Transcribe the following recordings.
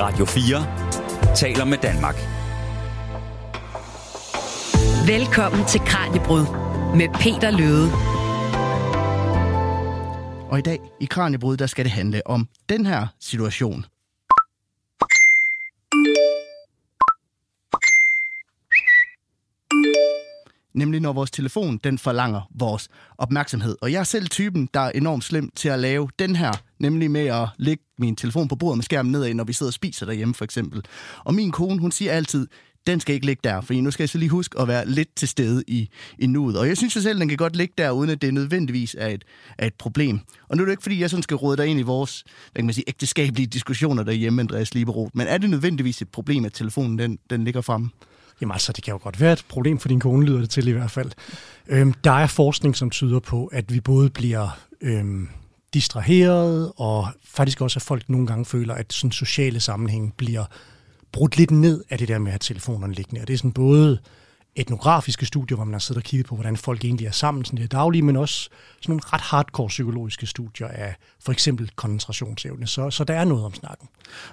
Radio 4 taler med Danmark. Velkommen til Kranjebrud med Peter Løde. Og i dag i Kranjebrud, der skal det handle om den her situation. Nemlig når vores telefon, den forlanger vores opmærksomhed. Og jeg er selv typen, der er enormt slem til at lave den her, nemlig med at lægge min telefon på bordet med skærmen nedad, når vi sidder og spiser derhjemme for eksempel. Og min kone, hun siger altid, den skal ikke ligge der, for nu skal jeg så lige huske at være lidt til stede i, i nuet. Og jeg synes jo selv, den kan godt ligge der, uden at det nødvendigvis er et, er et problem. Og nu er det ikke, fordi jeg sådan skal råde dig ind i vores hvad kan man sige, ægteskabelige diskussioner derhjemme, Andreas Liberoth. Men er det nødvendigvis et problem, at telefonen den, den ligger fremme? Jamen altså, det kan jo godt være et problem for din kone, lyder det til i hvert fald. Øhm, der er forskning, som tyder på, at vi både bliver øhm, distraheret, og faktisk også, at folk nogle gange føler, at sådan sociale sammenhæng bliver brudt lidt ned af det der med at have telefonerne liggende. Og det er sådan både etnografiske studier, hvor man har siddet og kigget på, hvordan folk egentlig er sammen sådan det daglige, men også sådan nogle ret hardcore psykologiske studier af for eksempel koncentrationsevne. Så, så der er noget om snakken.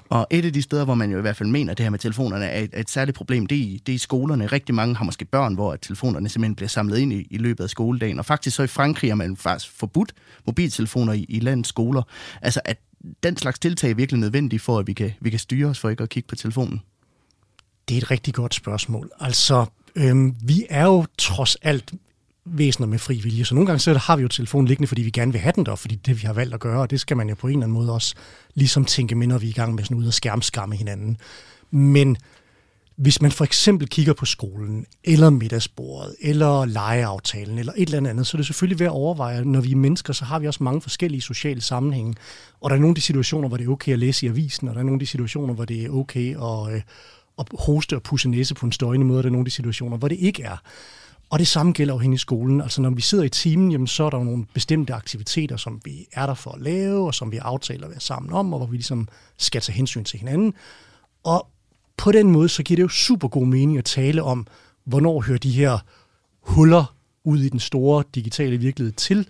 Og et af de steder, hvor man jo i hvert fald mener, at det her med telefonerne er et, et særligt problem, det er, i, det er i skolerne. Rigtig mange har måske børn, hvor telefonerne simpelthen bliver samlet ind i, i løbet af skoledagen. Og faktisk så i Frankrig har man faktisk forbudt mobiltelefoner i, i landets skoler. Altså at den slags tiltag er virkelig nødvendige for, at vi kan, vi kan styre os for ikke at kigge på telefonen. Det er et rigtig godt spørgsmål. Altså, øhm, vi er jo trods alt væsener med fri vilje, så nogle gange så har vi jo telefonen liggende, fordi vi gerne vil have den der, fordi det vi har valgt at gøre, og det skal man jo på en eller anden måde også ligesom tænke med, når vi er i gang med sådan ud og skærmskamme hinanden. Men hvis man for eksempel kigger på skolen, eller middagsbordet, eller legeaftalen, eller et eller andet, så er det selvfølgelig ved at overveje, at når vi er mennesker, så har vi også mange forskellige sociale sammenhænge. Og der er nogle af de situationer, hvor det er okay at læse i avisen, og der er nogle af de situationer, hvor det er okay at, øh, at hoste og pusse næse på en støjende måde, der er nogle af de situationer, hvor det ikke er. Og det samme gælder jo hen i skolen. Altså når vi sidder i timen, jamen, så er der jo nogle bestemte aktiviteter, som vi er der for at lave, og som vi aftaler at være sammen om, og hvor vi ligesom skal tage hensyn til hinanden. Og på den måde, så giver det jo super god mening at tale om, hvornår hører de her huller ud i den store digitale virkelighed til,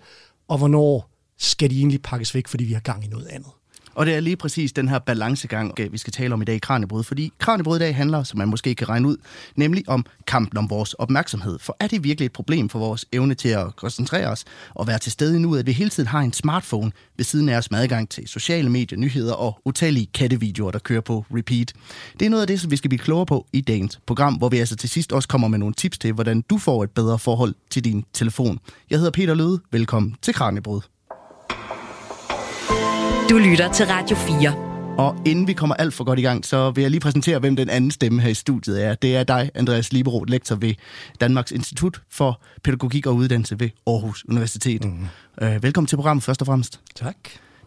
og hvornår skal de egentlig pakkes væk, fordi vi har gang i noget andet. Og det er lige præcis den her balancegang, øh, vi skal tale om i dag i Kranjebrud. Fordi Kranjebrud i dag handler, som man måske kan regne ud, nemlig om kampen om vores opmærksomhed. For er det virkelig et problem for vores evne til at koncentrere os og være til stede nu, at vi hele tiden har en smartphone ved siden af os med adgang til sociale medier, nyheder og utallige kattevideoer, der kører på repeat? Det er noget af det, som vi skal blive klogere på i dagens program, hvor vi altså til sidst også kommer med nogle tips til, hvordan du får et bedre forhold til din telefon. Jeg hedder Peter Løde. Velkommen til Kranjebrud. Du lytter til Radio 4. Og inden vi kommer alt for godt i gang, så vil jeg lige præsentere, hvem den anden stemme her i studiet er. Det er dig, Andreas Liberoth, lektor ved Danmarks Institut for Pædagogik og Uddannelse ved Aarhus Universitet. Mm. Øh, velkommen til programmet først og fremmest. Tak.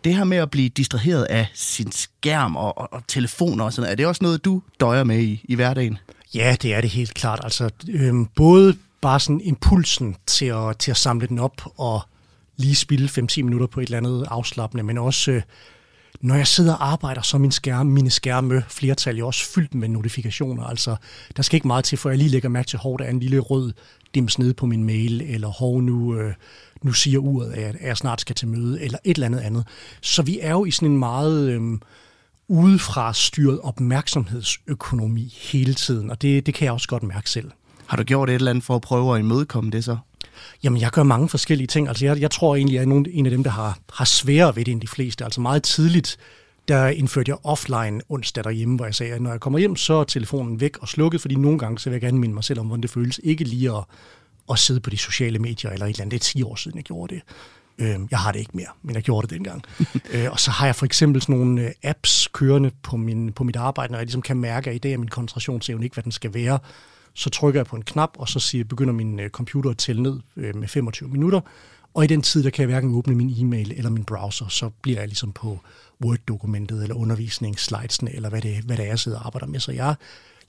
Det her med at blive distraheret af sin skærm og, og, og telefoner og sådan noget, er det også noget, du døjer med i, i hverdagen? Ja, det er det helt klart. Altså, øhm, både bare sådan impulsen til at, til at samle den op og lige spille 5-10 minutter på et eller andet afslappende, men også øh, når jeg sidder og arbejder, så min skærm, mine skærme, flertal jo også fyldt med notifikationer. Altså, der skal ikke meget til, for jeg lige lægger mærke til, hov, der er en lille rød dims nede på min mail, eller hov, nu, øh, nu siger uret, at jeg snart skal til møde, eller et eller andet andet. Så vi er jo i sådan en meget øh, udefra styret opmærksomhedsøkonomi hele tiden, og det, det kan jeg også godt mærke selv. Har du gjort et eller andet for at prøve at imødekomme det så? Jamen, jeg gør mange forskellige ting. Altså, jeg, jeg tror egentlig, at jeg er en af dem, der har, har sværere ved det end de fleste. Altså meget tidligt, der indførte jeg offline onsdag derhjemme, hvor jeg sagde, at når jeg kommer hjem, så er telefonen væk og slukket, fordi nogle gange, så vil jeg gerne minde mig selv om, hvordan det føles. Ikke lige at, at sidde på de sociale medier eller et eller andet. Det er 10 år siden, jeg gjorde det. Øh, jeg har det ikke mere, men jeg gjorde det dengang. øh, og så har jeg for eksempel sådan nogle øh, apps kørende på, min, på mit arbejde, når jeg ligesom kan mærke, at i dag er min koncentrationsevne ikke, hvad den skal være så trykker jeg på en knap, og så siger, begynder min øh, computer at tælle ned øh, med 25 minutter. Og i den tid, der kan jeg hverken åbne min e-mail eller min browser, så bliver jeg ligesom på Word-dokumentet eller undervisningsslidesene, eller hvad det, hvad det er, jeg sidder og arbejder med. Så jeg,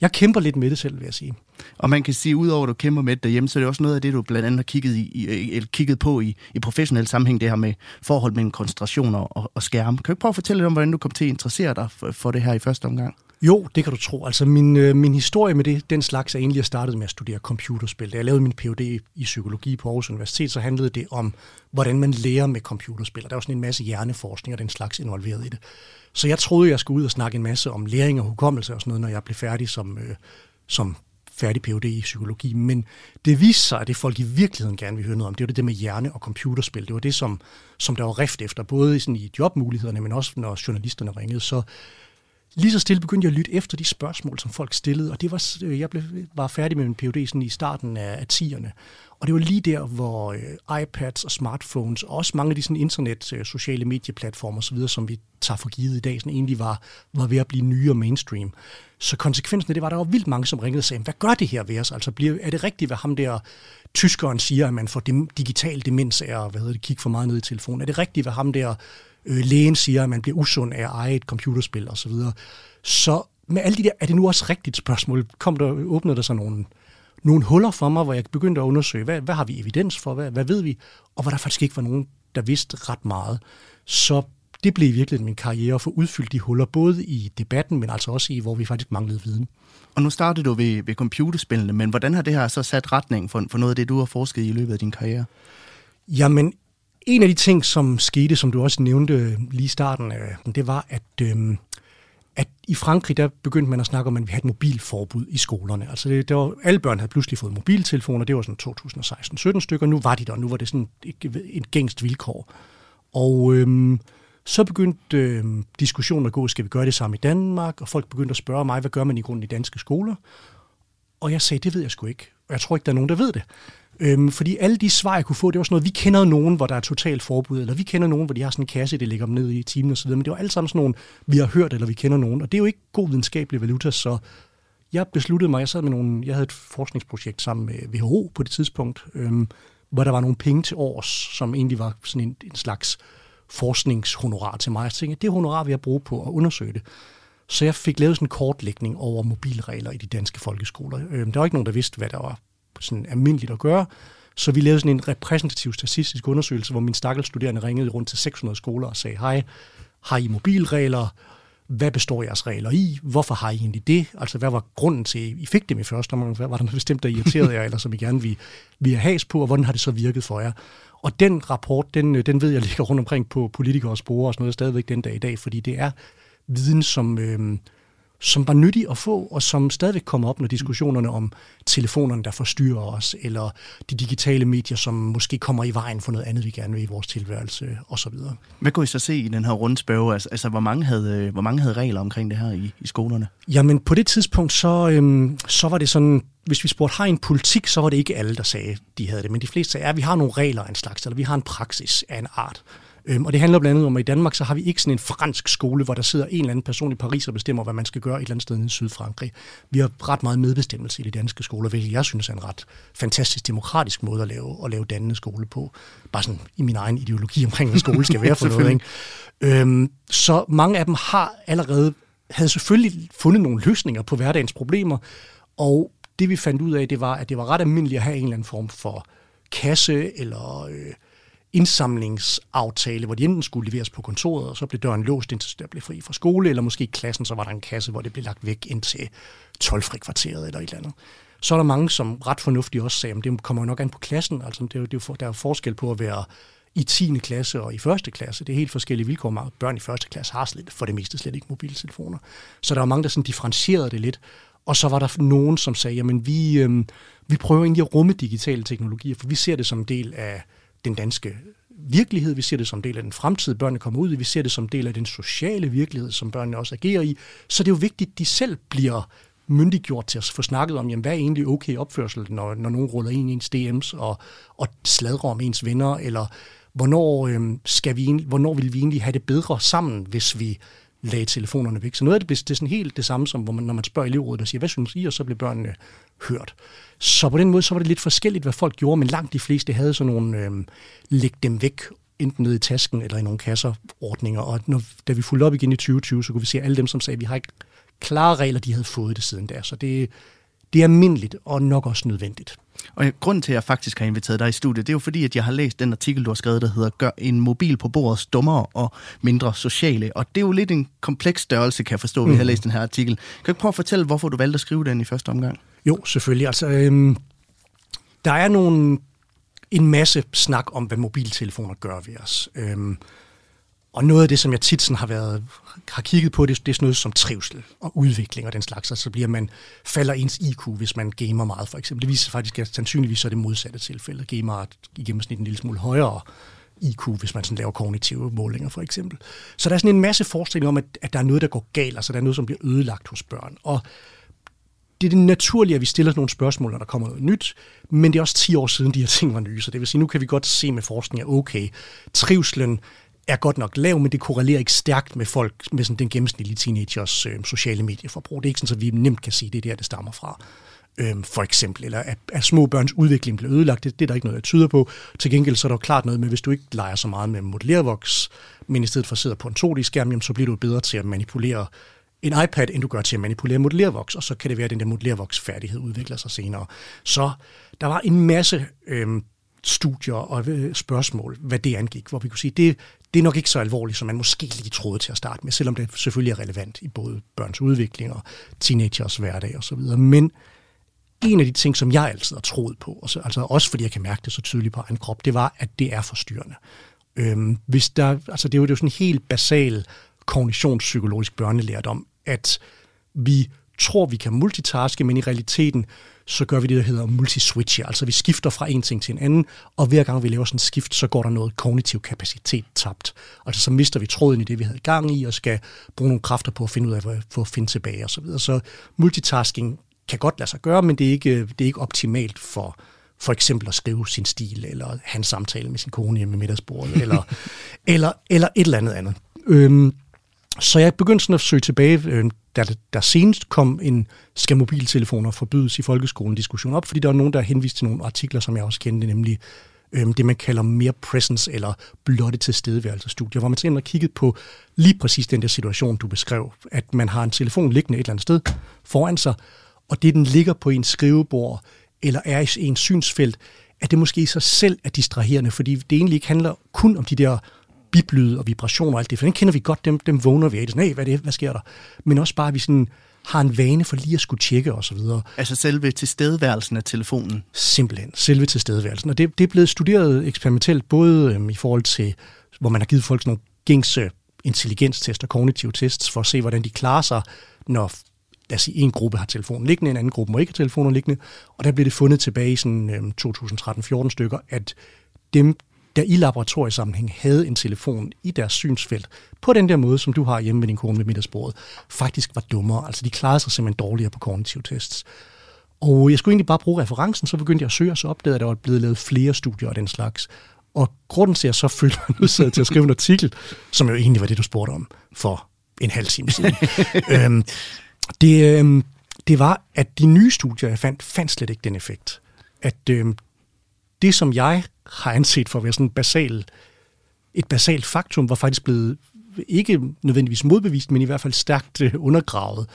jeg kæmper lidt med det selv, vil jeg sige. Og man kan sige, udover at du kæmper med det derhjemme, så er det også noget af det, du blandt andet har kigget, i, i, kigget på i, i professionel sammenhæng, det her med forhold mellem koncentration og, og skærm. Kan du prøve at fortælle lidt om, hvordan du kom til at interessere dig for, for det her i første omgang? Jo, det kan du tro. Altså min, øh, min historie med det, den slags er egentlig, jeg startede med at studere computerspil. Da jeg lavede min Ph.D. i psykologi på Aarhus Universitet, så handlede det om, hvordan man lærer med computerspil. Og der var sådan en masse hjerneforskning og den slags involveret i det. Så jeg troede, jeg skulle ud og snakke en masse om læring og hukommelse og sådan noget, når jeg blev færdig som, øh, som færdig Ph.D. i psykologi. Men det viste sig, at det folk i virkeligheden gerne vil høre noget om, det var det der med hjerne og computerspil. Det var det, som, som der var rift efter, både sådan i jobmulighederne, men også når journalisterne ringede. Så lige så stille begyndte jeg at lytte efter de spørgsmål, som folk stillede, og det var, øh, jeg blev, var færdig med min PhD sådan i starten af, af 10'erne. Og det var lige der, hvor øh, iPads og smartphones, og også mange af de sådan, internet, øh, sociale medieplatformer osv., som vi tager for givet i dag, sådan egentlig var, var ved at blive nye og mainstream. Så konsekvensen af det var, at der var vildt mange, som ringede og sagde, hvad gør det her ved os? Altså, bliver, er det rigtigt, hvad ham der tyskeren siger, at man får dem, digital demens af at hvad hedder det, kigge for meget ned i telefonen? Er det rigtigt, hvad ham der øh, lægen siger, at man bliver usund af at eje et computerspil osv.? Så, videre? så med alle de der, er det nu også rigtigt spørgsmål? Kom der, åbnede der sig nogle, nogle huller for mig, hvor jeg begyndte at undersøge, hvad, hvad har vi evidens for, hvad, hvad ved vi? Og hvor der faktisk ikke var nogen, der vidste ret meget. Så det blev virkelig min karriere at få udfyldt de huller, både i debatten, men altså også i, hvor vi faktisk manglede viden. Og nu startede du ved, ved computerspillene, men hvordan har det her så sat retning for, for noget af det, du har forsket i løbet af din karriere? Jamen, en af de ting, som skete, som du også nævnte lige i starten, det var, at, øhm, at i Frankrig, der begyndte man at snakke om, at vi havde et mobilforbud i skolerne. Altså det, det var, alle børn havde pludselig fået mobiltelefoner, det var sådan 2016-17 stykker, nu var de der, nu var det sådan et, et gængst vilkår. Og øhm, så begyndte øh, diskussionen at gå, skal vi gøre det samme i Danmark? Og folk begyndte at spørge mig, hvad gør man i grunden i danske skoler? Og jeg sagde, det ved jeg sgu ikke. Og jeg tror ikke, der er nogen, der ved det. Øhm, fordi alle de svar, jeg kunne få, det var sådan noget, vi kender nogen, hvor der er totalt forbud, eller vi kender nogen, hvor de har sådan en kasse, det ligger dem ned i timen osv., men det var alt sammen sådan nogle, vi har hørt, eller vi kender nogen, og det er jo ikke god videnskabelig valuta, så jeg besluttede mig, jeg sad med nogle, jeg havde et forskningsprojekt sammen med WHO på det tidspunkt, øhm, hvor der var nogle penge til års, som egentlig var sådan en, en slags forskningshonorar til mig. Så tænkte, det honorar vil jeg bruge på at undersøge det. Så jeg fik lavet sådan en kortlægning over mobilregler i de danske folkeskoler. Øhm, der var ikke nogen, der vidste, hvad der var sådan almindeligt at gøre. Så vi lavede sådan en repræsentativ statistisk undersøgelse, hvor min stakkels studerende ringede rundt til 600 skoler og sagde, hej, har I mobilregler? Hvad består jeres regler i? Hvorfor har I egentlig det? Altså, hvad var grunden til, at I fik dem i første omgang? Hvad var der noget bestemt, der irriterede jer, eller som I gerne ville, ville have has på, og hvordan har det så virket for jer? Og den rapport, den, øh, den ved jeg ligger rundt omkring på politikere og spore og sådan noget stadigvæk den dag i dag, fordi det er viden, som, øh, som var nyttig at få, og som stadigvæk kommer op, når diskussionerne om telefonerne, der forstyrrer os, eller de digitale medier, som måske kommer i vejen for noget andet, vi gerne vil i vores tilværelse, osv. Hvad kunne I så se i den her rundspørge? Altså, altså hvor, mange havde, øh, hvor mange havde regler omkring det her i, i skolerne? Jamen, på det tidspunkt, så, øhm, så var det sådan, hvis vi spurgte, har I en politik, så var det ikke alle, der sagde, de havde det. Men de fleste sagde, at vi har nogle regler af en slags, eller vi har en praksis af en art. Øhm, og det handler blandt andet om, at i Danmark så har vi ikke sådan en fransk skole, hvor der sidder en eller anden person i Paris og bestemmer, hvad man skal gøre et eller andet sted i Sydfrankrig. Vi har ret meget medbestemmelse i de danske skoler, hvilket jeg synes er en ret fantastisk demokratisk måde at lave, at lave dannende skole på. Bare sådan i min egen ideologi omkring, hvad skole skal være for noget. Ikke? Øhm, så mange af dem har allerede, havde selvfølgelig fundet nogle løsninger på hverdagens problemer, og det vi fandt ud af, det var, at det var ret almindeligt at have en eller anden form for kasse eller øh, indsamlingsaftale, hvor de enten skulle leveres på kontoret, og så blev døren låst, indtil der blev fri fra skole, eller måske i klassen, så var der en kasse, hvor det blev lagt væk ind til 12 kvarteret eller et eller andet. Så er der mange, som ret fornuftigt også sagde, at det kommer jo nok an på klassen. Altså, det er jo, det er jo, der er forskel på at være i 10. klasse og i 1. klasse. Det er helt forskellige vilkår. Børn i 1. klasse har slet, for det meste slet ikke mobiltelefoner. Så der var mange, der sådan differentierede det lidt. Og så var der nogen, som sagde, jamen vi, øh, vi prøver egentlig at rumme digitale teknologier, for vi ser det som en del af den danske virkelighed, vi ser det som del af den fremtid, børnene kommer ud i, vi ser det som del af den sociale virkelighed, som børnene også agerer i. Så det er jo vigtigt, at de selv bliver myndiggjort til at få snakket om, jamen, hvad er egentlig okay opførsel, når, når nogen ruller ind i ens DM's og, og sladrer om ens venner, eller hvornår, øh, skal vi, hvornår vil vi egentlig have det bedre sammen, hvis vi lagde telefonerne væk. Så noget af det, det er sådan helt det samme, som hvor man, når man spørger elevrådet og siger, hvad synes I, og så bliver børnene hørt. Så på den måde, så var det lidt forskelligt, hvad folk gjorde, men langt de fleste havde sådan nogle øh, læg dem væk, enten nede i tasken eller i nogle kasser ordninger. Og når, da vi fulgte op igen i 2020, så kunne vi se alle dem, som sagde, at vi har ikke klare regler, de havde fået det siden der. Så det, det er almindeligt og nok også nødvendigt. Og grunden til, at jeg faktisk har inviteret dig i studiet, det er jo fordi, at jeg har læst den artikel, du har skrevet, der hedder Gør en mobil på bordet dummere og mindre sociale. Og det er jo lidt en kompleks størrelse, kan jeg forstå, mm. vi har læst den her artikel. Kan du prøve at fortælle, hvorfor du valgte at skrive den i første omgang? Jo, selvfølgelig. Altså, øhm, der er nogle, en masse snak om, hvad mobiltelefoner gør ved os. Øhm, og noget af det, som jeg tit sådan har, været, har kigget på, det, det er sådan noget som trivsel og udvikling og den slags. Altså så bliver man, falder ens IQ, hvis man gamer meget, for eksempel. Det viser faktisk, at sandsynligvis er det modsatte tilfælde. Gamer er i gennemsnit en lille smule højere IQ, hvis man sådan laver kognitive målinger, for eksempel. Så der er sådan en masse forestilling om, at, at der er noget, der går galt, altså der er noget, som bliver ødelagt hos børn. Og det er det naturlige, at vi stiller nogle spørgsmål, når der kommer noget nyt, men det er også 10 år siden, de her ting var nye, så det vil sige, nu kan vi godt se med forskning, at okay, trivslen er godt nok lav, men det korrelerer ikke stærkt med folk, med sådan den gennemsnitlige teenagers øh, sociale medieforbrug. Det er ikke sådan, at vi nemt kan sige, det er der, det stammer fra. Øhm, for eksempel, eller at, at små børns udvikling bliver ødelagt, det, det er der ikke noget, der tyder på. Til gengæld så er der klart noget med, hvis du ikke leger så meget med modellervoks, men i stedet for sidder på en 2D-skærm, jamen, så bliver du bedre til at manipulere en iPad, end du gør til at manipulere modellervoks, og så kan det være, at den der modellervoks-færdighed udvikler sig senere. Så der var en masse øhm, studier og øh, spørgsmål, hvad det angik, hvor vi kunne sige, det, det er nok ikke så alvorligt, som man måske lige troede til at starte med, selvom det selvfølgelig er relevant i både børns udvikling og teenagers hverdag osv. Men en af de ting, som jeg altid har troet på, og så, altså også fordi jeg kan mærke det så tydeligt på egen krop, det var, at det er forstyrrende. Øhm, hvis der, altså det er jo, det er jo sådan en helt basal kognitionspsykologisk børnelærdom, at vi tror, vi kan multitaske, men i realiteten så gør vi det, der hedder multiswitch. Altså vi skifter fra en ting til en anden, og hver gang vi laver sådan en skift, så går der noget kognitiv kapacitet tabt. Altså så mister vi tråden i det, vi havde gang i, og skal bruge nogle kræfter på at finde ud af, for at finde tilbage osv. Så, videre. så multitasking kan godt lade sig gøre, men det er ikke, det er ikke optimalt for, for eksempel at skrive sin stil, eller have en samtale med sin kone hjemme i middagsbordet, eller, eller, eller et eller andet andet. Øhm, så jeg begyndte sådan at søge tilbage, øh, da der senest kom en skal mobiltelefoner forbydes i folkeskolen diskussion op, fordi der var nogen, der henviste til nogle artikler, som jeg også kendte, nemlig øh, det, man kalder mere presence eller blotte tilstedeværelsestudier, hvor man simpelthen har kigget på lige præcis den der situation, du beskrev, at man har en telefon liggende et eller andet sted foran sig, og det, den ligger på en skrivebord eller er i ens synsfelt, at det måske i sig selv er distraherende, fordi det egentlig ikke handler kun om de der biblyde og vibrationer og alt det, for den kender vi godt, dem, dem vågner vi af. Det er sådan, hey, hvad, er det, hvad sker der? Men også bare, at vi sådan har en vane for lige at skulle tjekke osv. Altså selve tilstedeværelsen af telefonen? Simpelthen, selve tilstedeværelsen. Og det, det er blevet studeret eksperimentelt, både øhm, i forhold til, hvor man har givet folk sådan nogle gængse intelligenstester, kognitive tests, for at se, hvordan de klarer sig, når lad os sige, en gruppe har telefonen liggende, en anden gruppe må ikke have telefonen liggende, og der blev det fundet tilbage i sådan, øhm, 2013-14 stykker, at dem, der i laboratoriesammenhæng havde en telefon i deres synsfelt, på den der måde, som du har hjemme med din kone ved middagsbordet, faktisk var dummere. Altså de klarede sig simpelthen dårligere på kognitive tests. Og jeg skulle egentlig bare bruge referencen, så begyndte jeg at søge, og så opdagede at der var blevet lavet flere studier af den slags. Og grunden til, at jeg så følte mig nødsaget til at skrive en artikel, som jo egentlig var det, du spurgte om for en halv time siden, øhm, det, øhm, det var, at de nye studier, jeg fandt, fandt slet ikke den effekt. At øhm, det, som jeg har anset for at være sådan basal, et basalt faktum, var faktisk blevet ikke nødvendigvis modbevist, men i hvert fald stærkt øh, undergravet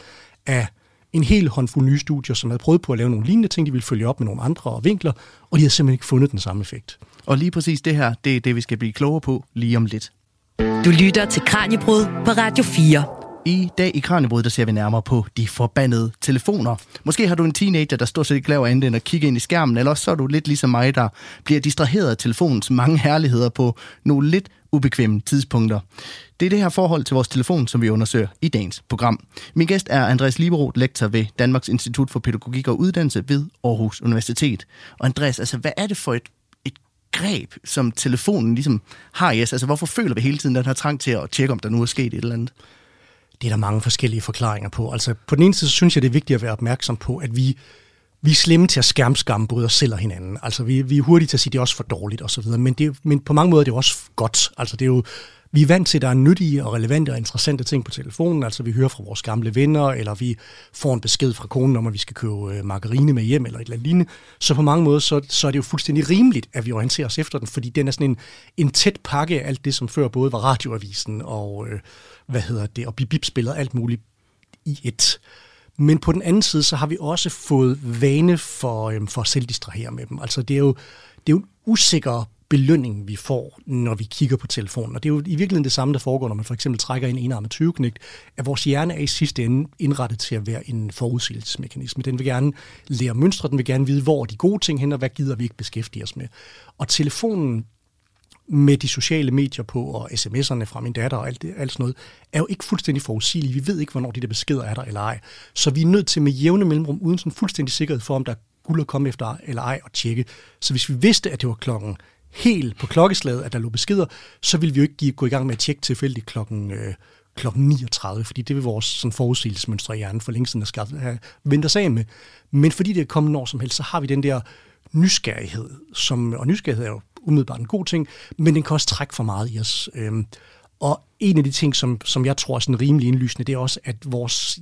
af en hel håndfuld nye studier, som havde prøvet på at lave nogle lignende ting, de ville følge op med nogle andre vinkler, og de havde simpelthen ikke fundet den samme effekt. Og lige præcis det her, det er det, vi skal blive klogere på lige om lidt. Du lytter til Kranjebrud på Radio 4. I dag i Kranjebrud, der ser vi nærmere på de forbandede telefoner. Måske har du en teenager, der stort set ikke laver andet end at kigge ind i skærmen, eller også så er du lidt ligesom mig, der bliver distraheret af telefonens mange herligheder på nogle lidt ubekvemme tidspunkter. Det er det her forhold til vores telefon, som vi undersøger i dagens program. Min gæst er Andreas Liberoth, lektor ved Danmarks Institut for Pædagogik og Uddannelse ved Aarhus Universitet. Og Andreas, altså, hvad er det for et greb, som telefonen ligesom har i os? Altså, hvorfor føler vi hele tiden den her trang til at tjekke, om der nu er sket et eller andet? Det er der mange forskellige forklaringer på. Altså, på den ene side, så synes jeg, det er vigtigt at være opmærksom på, at vi, vi er slemme til at skærmskamme både os selv og hinanden. Altså, vi, vi er hurtige til at sige, at det er også for dårligt osv., men, det, men på mange måder er det også godt. Altså, det er jo, vi er vant til, at der er nyttige og relevante og interessante ting på telefonen. Altså vi hører fra vores gamle venner, eller vi får en besked fra konen om, at vi skal købe øh, margarine med hjem, eller et eller andet lignende. Så på mange måder, så, så er det jo fuldstændig rimeligt, at vi orienterer os efter den, fordi den er sådan en, en tæt pakke af alt det, som før både var radioavisen og, øh, hvad hedder det, og bip spiller alt muligt i et. Men på den anden side, så har vi også fået vane for, øhm, for at selv distrahere med dem. Altså det er jo, det er jo en usikker belønning, vi får, når vi kigger på telefonen. Og det er jo i virkeligheden det samme, der foregår, når man for eksempel trækker en enarmet 20 knægt, at vores hjerne er i sidste ende indrettet til at være en forudsigelsesmekanisme. Den vil gerne lære mønstre, den vil gerne vide, hvor er de gode ting hen, og hvad gider vi ikke beskæftige os med. Og telefonen med de sociale medier på, og sms'erne fra min datter og alt, det, alt sådan noget, er jo ikke fuldstændig forudsigelige. Vi ved ikke, hvornår de der beskeder er der eller ej. Så vi er nødt til med jævne mellemrum, uden sådan fuldstændig sikkerhed for, om der er guld at komme efter eller ej, og tjekke. Så hvis vi vidste, at det var klokken helt på klokkeslaget, at der lå beskeder, så ville vi jo ikke give, gå i gang med at tjekke tilfældigt klokken, øh, klokken 39, fordi det vil vores sådan, forudsigelsesmønstre i hjernen for længe siden have, have vendt os af med. Men fordi det er kommet når som helst, så har vi den der nysgerrighed, som, og nysgerrighed er jo umiddelbart en god ting, men den kan også trække for meget i os. Øhm, og en af de ting, som, som jeg tror er sådan rimelig indlysende, det er også, at vores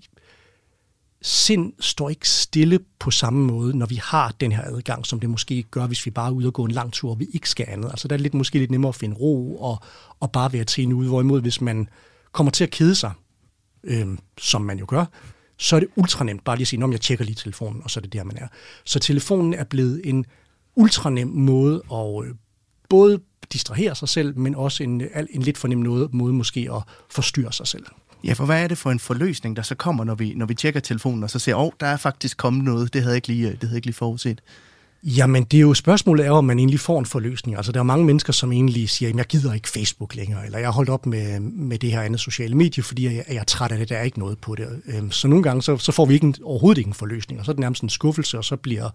sind står ikke stille på samme måde, når vi har den her adgang, som det måske gør, hvis vi bare er ude og gå en lang tur, og vi ikke skal andet. Altså der er lidt, måske lidt nemmere at finde ro og, og bare være til en ude, hvorimod hvis man kommer til at kede sig, øhm, som man jo gør, så er det ultra nemt bare lige at sige, jeg tjekker lige telefonen, og så er det der, man er. Så telefonen er blevet en ultra nem måde at øh, både distrahere sig selv, men også en, en lidt fornem måde måske at forstyrre sig selv. Ja, for hvad er det for en forløsning, der så kommer, når vi, når vi tjekker telefonen, og så ser, åh, oh, der er faktisk kommet noget, det havde jeg ikke lige, det havde jeg ikke lige forudset? Jamen, det er jo spørgsmålet er, om man egentlig får en forløsning. Altså, der er mange mennesker, som egentlig siger, at jeg gider ikke Facebook længere, eller jeg har holdt op med, med det her andet sociale medie, fordi jeg, jeg er træt af det, der er ikke noget på det. Øhm, så nogle gange, så, så får vi ikke en, overhovedet ikke en forløsning, og så er det nærmest en skuffelse, og så bliver,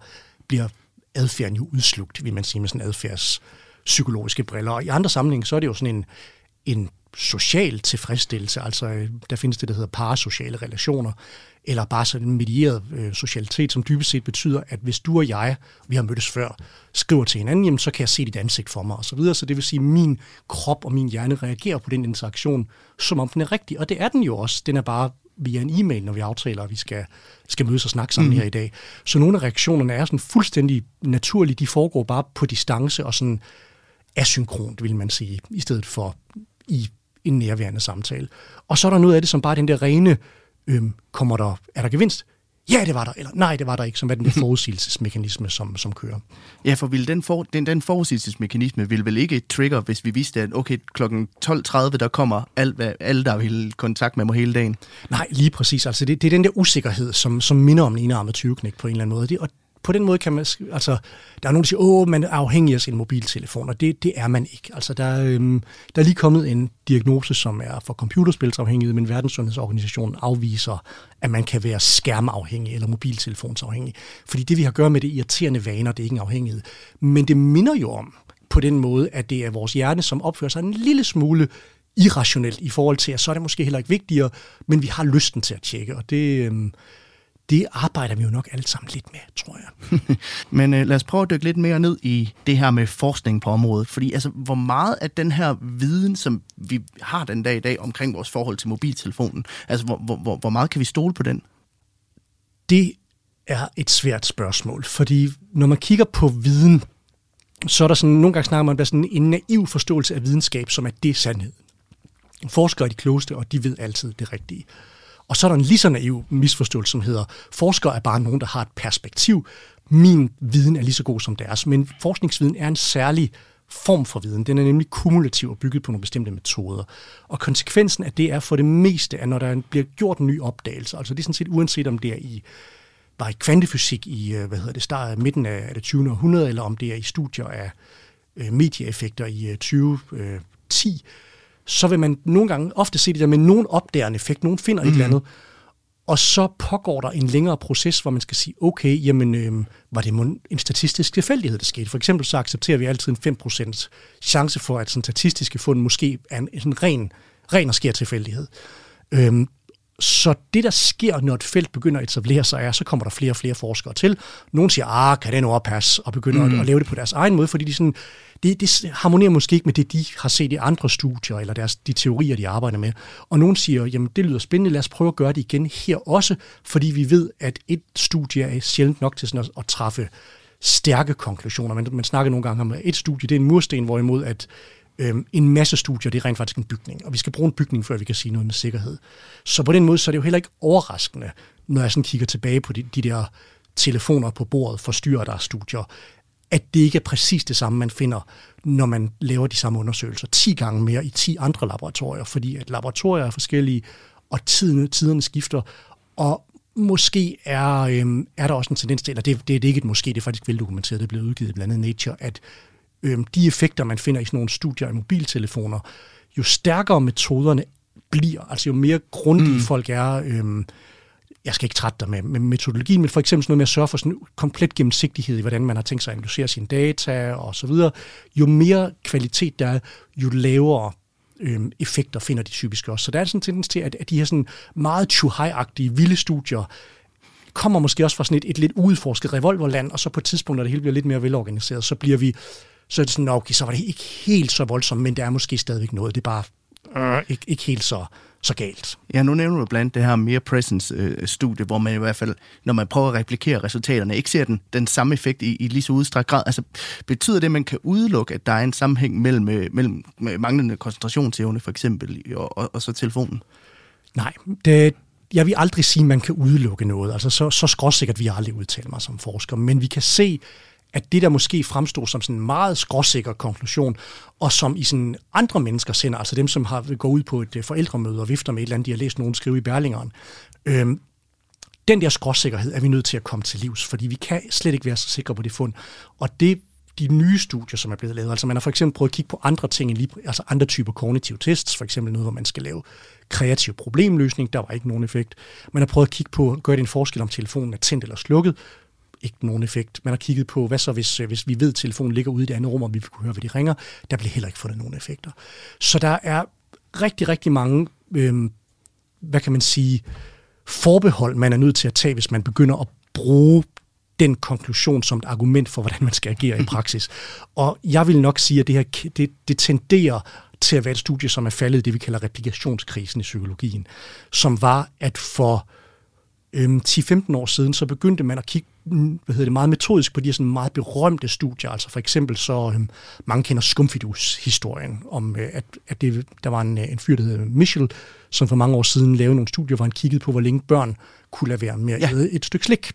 bliver adfærden jo udslugt, vil man sige, med sådan adfærds psykologiske briller. Og i andre sammenhænge, så er det jo sådan en, en social tilfredsstillelse. Altså, øh, der findes det, der hedder parasociale relationer, eller bare sådan en medieret øh, socialitet, som dybest set betyder, at hvis du og jeg, vi har mødtes før, skriver til hinanden, jamen, så kan jeg se dit ansigt for mig, og så videre. Så det vil sige, at min krop og min hjerne reagerer på den interaktion, som om den er rigtig. Og det er den jo også. Den er bare via en e-mail, når vi aftaler, at vi skal, skal mødes og snakke sammen mm. her i dag. Så nogle af reaktionerne er sådan fuldstændig naturlige. De foregår bare på distance og sådan asynkront, vil man sige, i stedet for i en nærværende samtale. Og så er der noget af det, som bare den der rene, øhm, kommer der, er der gevinst? Ja, det var der, eller nej, det var der ikke, som er den der forudsigelsesmekanisme, som, som kører. Ja, for vil den, for, den, den forudsigelsesmekanisme vil vel ikke trigger, hvis vi vidste, at okay, klokken 12.30, der kommer alt, hvad, alle, der vil kontakt med mig hele dagen? Nej, lige præcis. Altså, det, det er den der usikkerhed, som, som minder om en enarmet 20 på en eller anden måde. Det, og på den måde kan man, altså, der er nogen, der siger, åh, man er afhængig af sin mobiltelefon, og det, det er man ikke. Altså, der, øhm, der er lige kommet en diagnose, som er for computerspilsafhængighed, men Verdenssundhedsorganisationen afviser, at man kan være skærmafhængig eller mobiltelefonsafhængig. Fordi det, vi har at gøre med det irriterende vaner, det er ikke en afhængighed. Men det minder jo om, på den måde, at det er vores hjerne, som opfører sig en lille smule irrationelt i forhold til, at så er det måske heller ikke vigtigere, men vi har lysten til at tjekke, og det, øhm, det arbejder vi jo nok alle sammen lidt med, tror jeg. Men øh, lad os prøve at dykke lidt mere ned i det her med forskning på området. Fordi altså, hvor meget af den her viden, som vi har den dag i dag omkring vores forhold til mobiltelefonen, altså hvor, hvor, hvor meget kan vi stole på den? Det er et svært spørgsmål, fordi når man kigger på viden, så er der sådan, nogle gange snakker man om sådan en naiv forståelse af videnskab, som er det sandhed. Forskere er de klogeste, og de ved altid det rigtige. Og så er der en lige så naiv misforståelse, som hedder, forskere er bare nogen, der har et perspektiv. Min viden er lige så god som deres. Men forskningsviden er en særlig form for viden. Den er nemlig kumulativ og bygget på nogle bestemte metoder. Og konsekvensen af det er for det meste, at når der bliver gjort en ny opdagelse, altså det er sådan set uanset om det er i bare i kvantefysik i, øh, hvad hedder det, start midten af det 20. århundrede, eller om det er i studier af øh, medieeffekter i 2010, øh, øh så vil man nogle gange ofte se det der med nogen opdager en effekt, nogen finder mm. et eller mhm. andet, og så pågår der en længere proces, hvor man skal sige, okay, jamen, øh, var det en statistisk tilfældighed, der skete? For eksempel så accepterer vi altid en 5% chance for, at sådan statistiske fund måske er en, en ren, ren og sker tilfældighed. Øhm, så det, der sker, når et felt begynder at etablere sig, er, så kommer der flere og flere forskere til. Nogle siger, ah, kan det nu oppasse, og begynder mm. at, mhm. at lave det på deres egen måde, fordi de sådan, det, det harmonerer måske ikke med det, de har set i andre studier, eller deres, de teorier, de arbejder med. Og nogen siger, jamen det lyder spændende, lad os prøve at gøre det igen her også, fordi vi ved, at et studie er sjældent nok til sådan at, at træffe stærke konklusioner. Man, man snakker nogle gange om, at et studie det er en mursten, hvorimod at Øhm, en masse studier, det er rent faktisk en bygning, og vi skal bruge en bygning, før vi kan sige noget med sikkerhed. Så på den måde, så er det jo heller ikke overraskende, når jeg sådan kigger tilbage på de, de der telefoner på bordet, forstyrrer der studier, at det ikke er præcis det samme, man finder, når man laver de samme undersøgelser 10 gange mere i 10 andre laboratorier, fordi at laboratorier er forskellige, og tiderne, tiderne skifter, og måske er, øhm, er der også en tendens til, eller det, det, det er ikke et måske, det er faktisk veldokumenteret, det er blevet udgivet blandt andet Nature, at øhm, de effekter, man finder i sådan nogle studier i mobiltelefoner, jo stærkere metoderne bliver, altså jo mere grundige mm. folk er, øhm, jeg skal ikke trætte dig med, med metodologien, men for eksempel sådan noget med at sørge for sådan en komplet gennemsigtighed i, hvordan man har tænkt sig at analysere sine data og så videre. Jo mere kvalitet der er, jo lavere øhm, effekter finder de typisk også. Så der er sådan en tendens til, at, at de her sådan meget chuhai-agtige, vilde studier, kommer måske også fra sådan et, et lidt udforsket revolverland, og så på et tidspunkt, når det hele bliver lidt mere velorganiseret, så bliver vi, så er det sådan, okay, så var det ikke helt så voldsomt, men der er måske stadigvæk noget. Det er bare øh, ikke, ikke helt så, så galt. Ja, nu nævner du blandt det her mere presence-studie, hvor man i hvert fald, når man prøver at replikere resultaterne, ikke ser den, den samme effekt i, i lige så udstrakt grad. Altså, betyder det, at man kan udelukke, at der er en sammenhæng mellem, mellem manglende koncentrationsevne, for eksempel, og, og, og så telefonen? Nej, det, jeg vil aldrig sige, at man kan udelukke noget. Altså, så, så skråsikkert vi aldrig udtale mig som forsker. Men vi kan se, at det der måske fremstod som sådan en meget skråsikker konklusion, og som i sådan andre mennesker sender, altså dem, som har gået ud på et øh, forældremøde og vifter med et eller andet, de har læst nogen skrive i Berlingeren, øhm, den der skråsikkerhed er vi nødt til at komme til livs, fordi vi kan slet ikke være så sikre på det fund. Og det de nye studier, som er blevet lavet. Altså man har for eksempel prøvet at kigge på andre ting, lige, altså andre typer kognitive tests, for eksempel noget, hvor man skal lave kreativ problemløsning, der var ikke nogen effekt. Man har prøvet at kigge på, gør det en forskel om telefonen er tændt eller slukket, ikke nogen effekt. Man har kigget på, hvad så hvis, hvis vi ved, at telefonen ligger ude i det andet rum, og vi kunne høre, hvad de ringer. Der bliver heller ikke fundet nogen effekter. Så der er rigtig, rigtig mange, øh, hvad kan man sige, forbehold, man er nødt til at tage, hvis man begynder at bruge den konklusion som et argument for, hvordan man skal agere i praksis. Og jeg vil nok sige, at det her det, det tenderer til at være et studie, som er faldet i det, vi kalder replikationskrisen i psykologien, som var, at for øhm, 10-15 år siden, så begyndte man at kigge hvad hedder det, meget metodisk på de her sådan meget berømte studier. Altså for eksempel så, øhm, mange kender skumfidus-historien, om øh, at, at det, der var en, øh, en fyr, der hedder Michel, som for mange år siden lavede nogle studier, hvor han kiggede på, hvor længe børn kunne lade være med at ja. et stykke slik.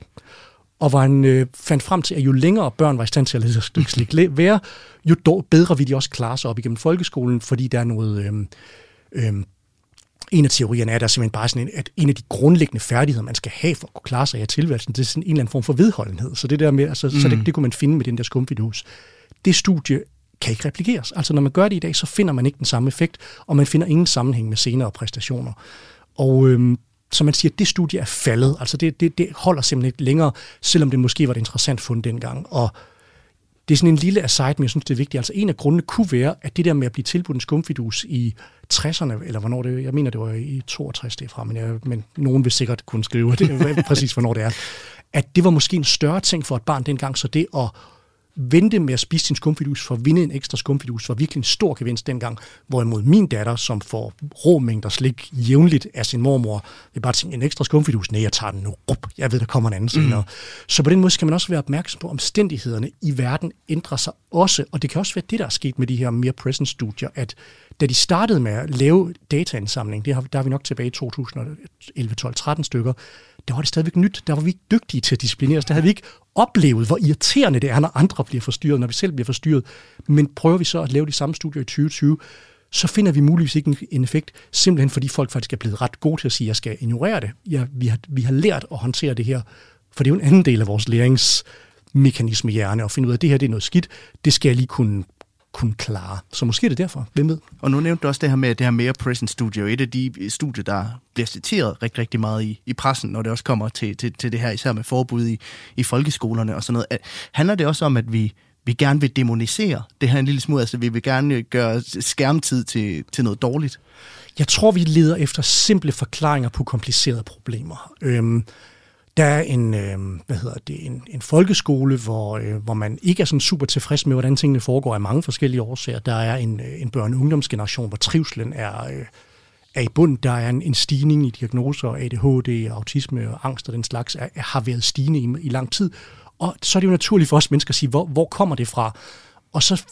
Og hvor han øh, fandt frem til, at jo længere børn var i stand til at lade et stykke slik være, jo dog bedre vil de også klare sig op igennem folkeskolen, fordi der er noget... Øh, øh, en af teorierne er, der simpelthen bare sådan en, at en af de grundlæggende færdigheder, man skal have for at kunne klare sig i tilværelsen, det er sådan en eller anden form for vedholdenhed. Så det der med, altså, mm. så det, mm. det kunne man finde med den der skumfidus. Det studie kan ikke replikeres. Altså når man gør det i dag, så finder man ikke den samme effekt, og man finder ingen sammenhæng med senere præstationer. Og øhm, så man siger, at det studie er faldet. Altså det, det, det holder simpelthen ikke længere, selvom det måske var et interessant fund dengang. Og det er sådan en lille aside, men jeg synes, det er vigtigt. Altså en af grundene kunne være, at det der med at blive tilbudt en skumfidus i 60'erne, eller hvornår det jeg mener, det var i 62 derfra, men, jeg, men nogen vil sikkert kunne skrive det, præcis hvornår det er, at det var måske en større ting for et barn dengang, så det at vente med at spise sin skumfidus for at vinde en ekstra skumfidus var virkelig en stor gevinst dengang. Hvorimod min datter, som får rå mængder slik jævnligt af sin mormor, vil bare tænke, en ekstra skumfidus, nej, jeg tager den nu. Rup, jeg ved, der kommer en anden senere. Mm. Så på den måde skal man også være opmærksom på, at omstændighederne i verden ændrer sig også. Og det kan også være det, der er sket med de her mere present studier, at da de startede med at lave dataindsamling, det har, der er vi nok tilbage i 2011, 12, 13 stykker, der var det stadigvæk nyt. Der var vi ikke dygtige til at disciplinere os. Der havde vi ikke oplevet, hvor irriterende det er, når andre bliver forstyrret, når vi selv bliver forstyrret. Men prøver vi så at lave de samme studier i 2020, så finder vi muligvis ikke en effekt, simpelthen fordi folk faktisk er blevet ret gode til at sige, at jeg skal ignorere det. Ja, vi, har, vi har lært at håndtere det her, for det er jo en anden del af vores læringsmekanisme i hjerne, at finde ud af, at det her det er noget skidt, det skal jeg lige kunne kunne klare. Så måske er det derfor. Hvem ved? Og nu nævnte du også det her med det her mere present studio. Et af de studier, der bliver citeret rigtig, rigtig meget i, i pressen, når det også kommer til, til, til det her, især med forbud i, i folkeskolerne og sådan noget. Handler det også om, at vi, vi gerne vil demonisere det her en lille smule? Altså, vi vil gerne gøre skærmtid til, til noget dårligt? Jeg tror, vi leder efter simple forklaringer på komplicerede problemer. Øhm, der er en, øh, hvad hedder det, en, en folkeskole, hvor, øh, hvor man ikke er sådan super tilfreds med, hvordan tingene foregår af mange forskellige årsager. Der er en, øh, en børne- og ungdomsgeneration, hvor trivselen er, øh, er i bund. Der er en, en stigning i diagnoser, ADHD, autisme og angst og den slags, er, har været stigende i, i lang tid. Og så er det jo naturligt for os mennesker at sige, hvor, hvor kommer det fra? Og så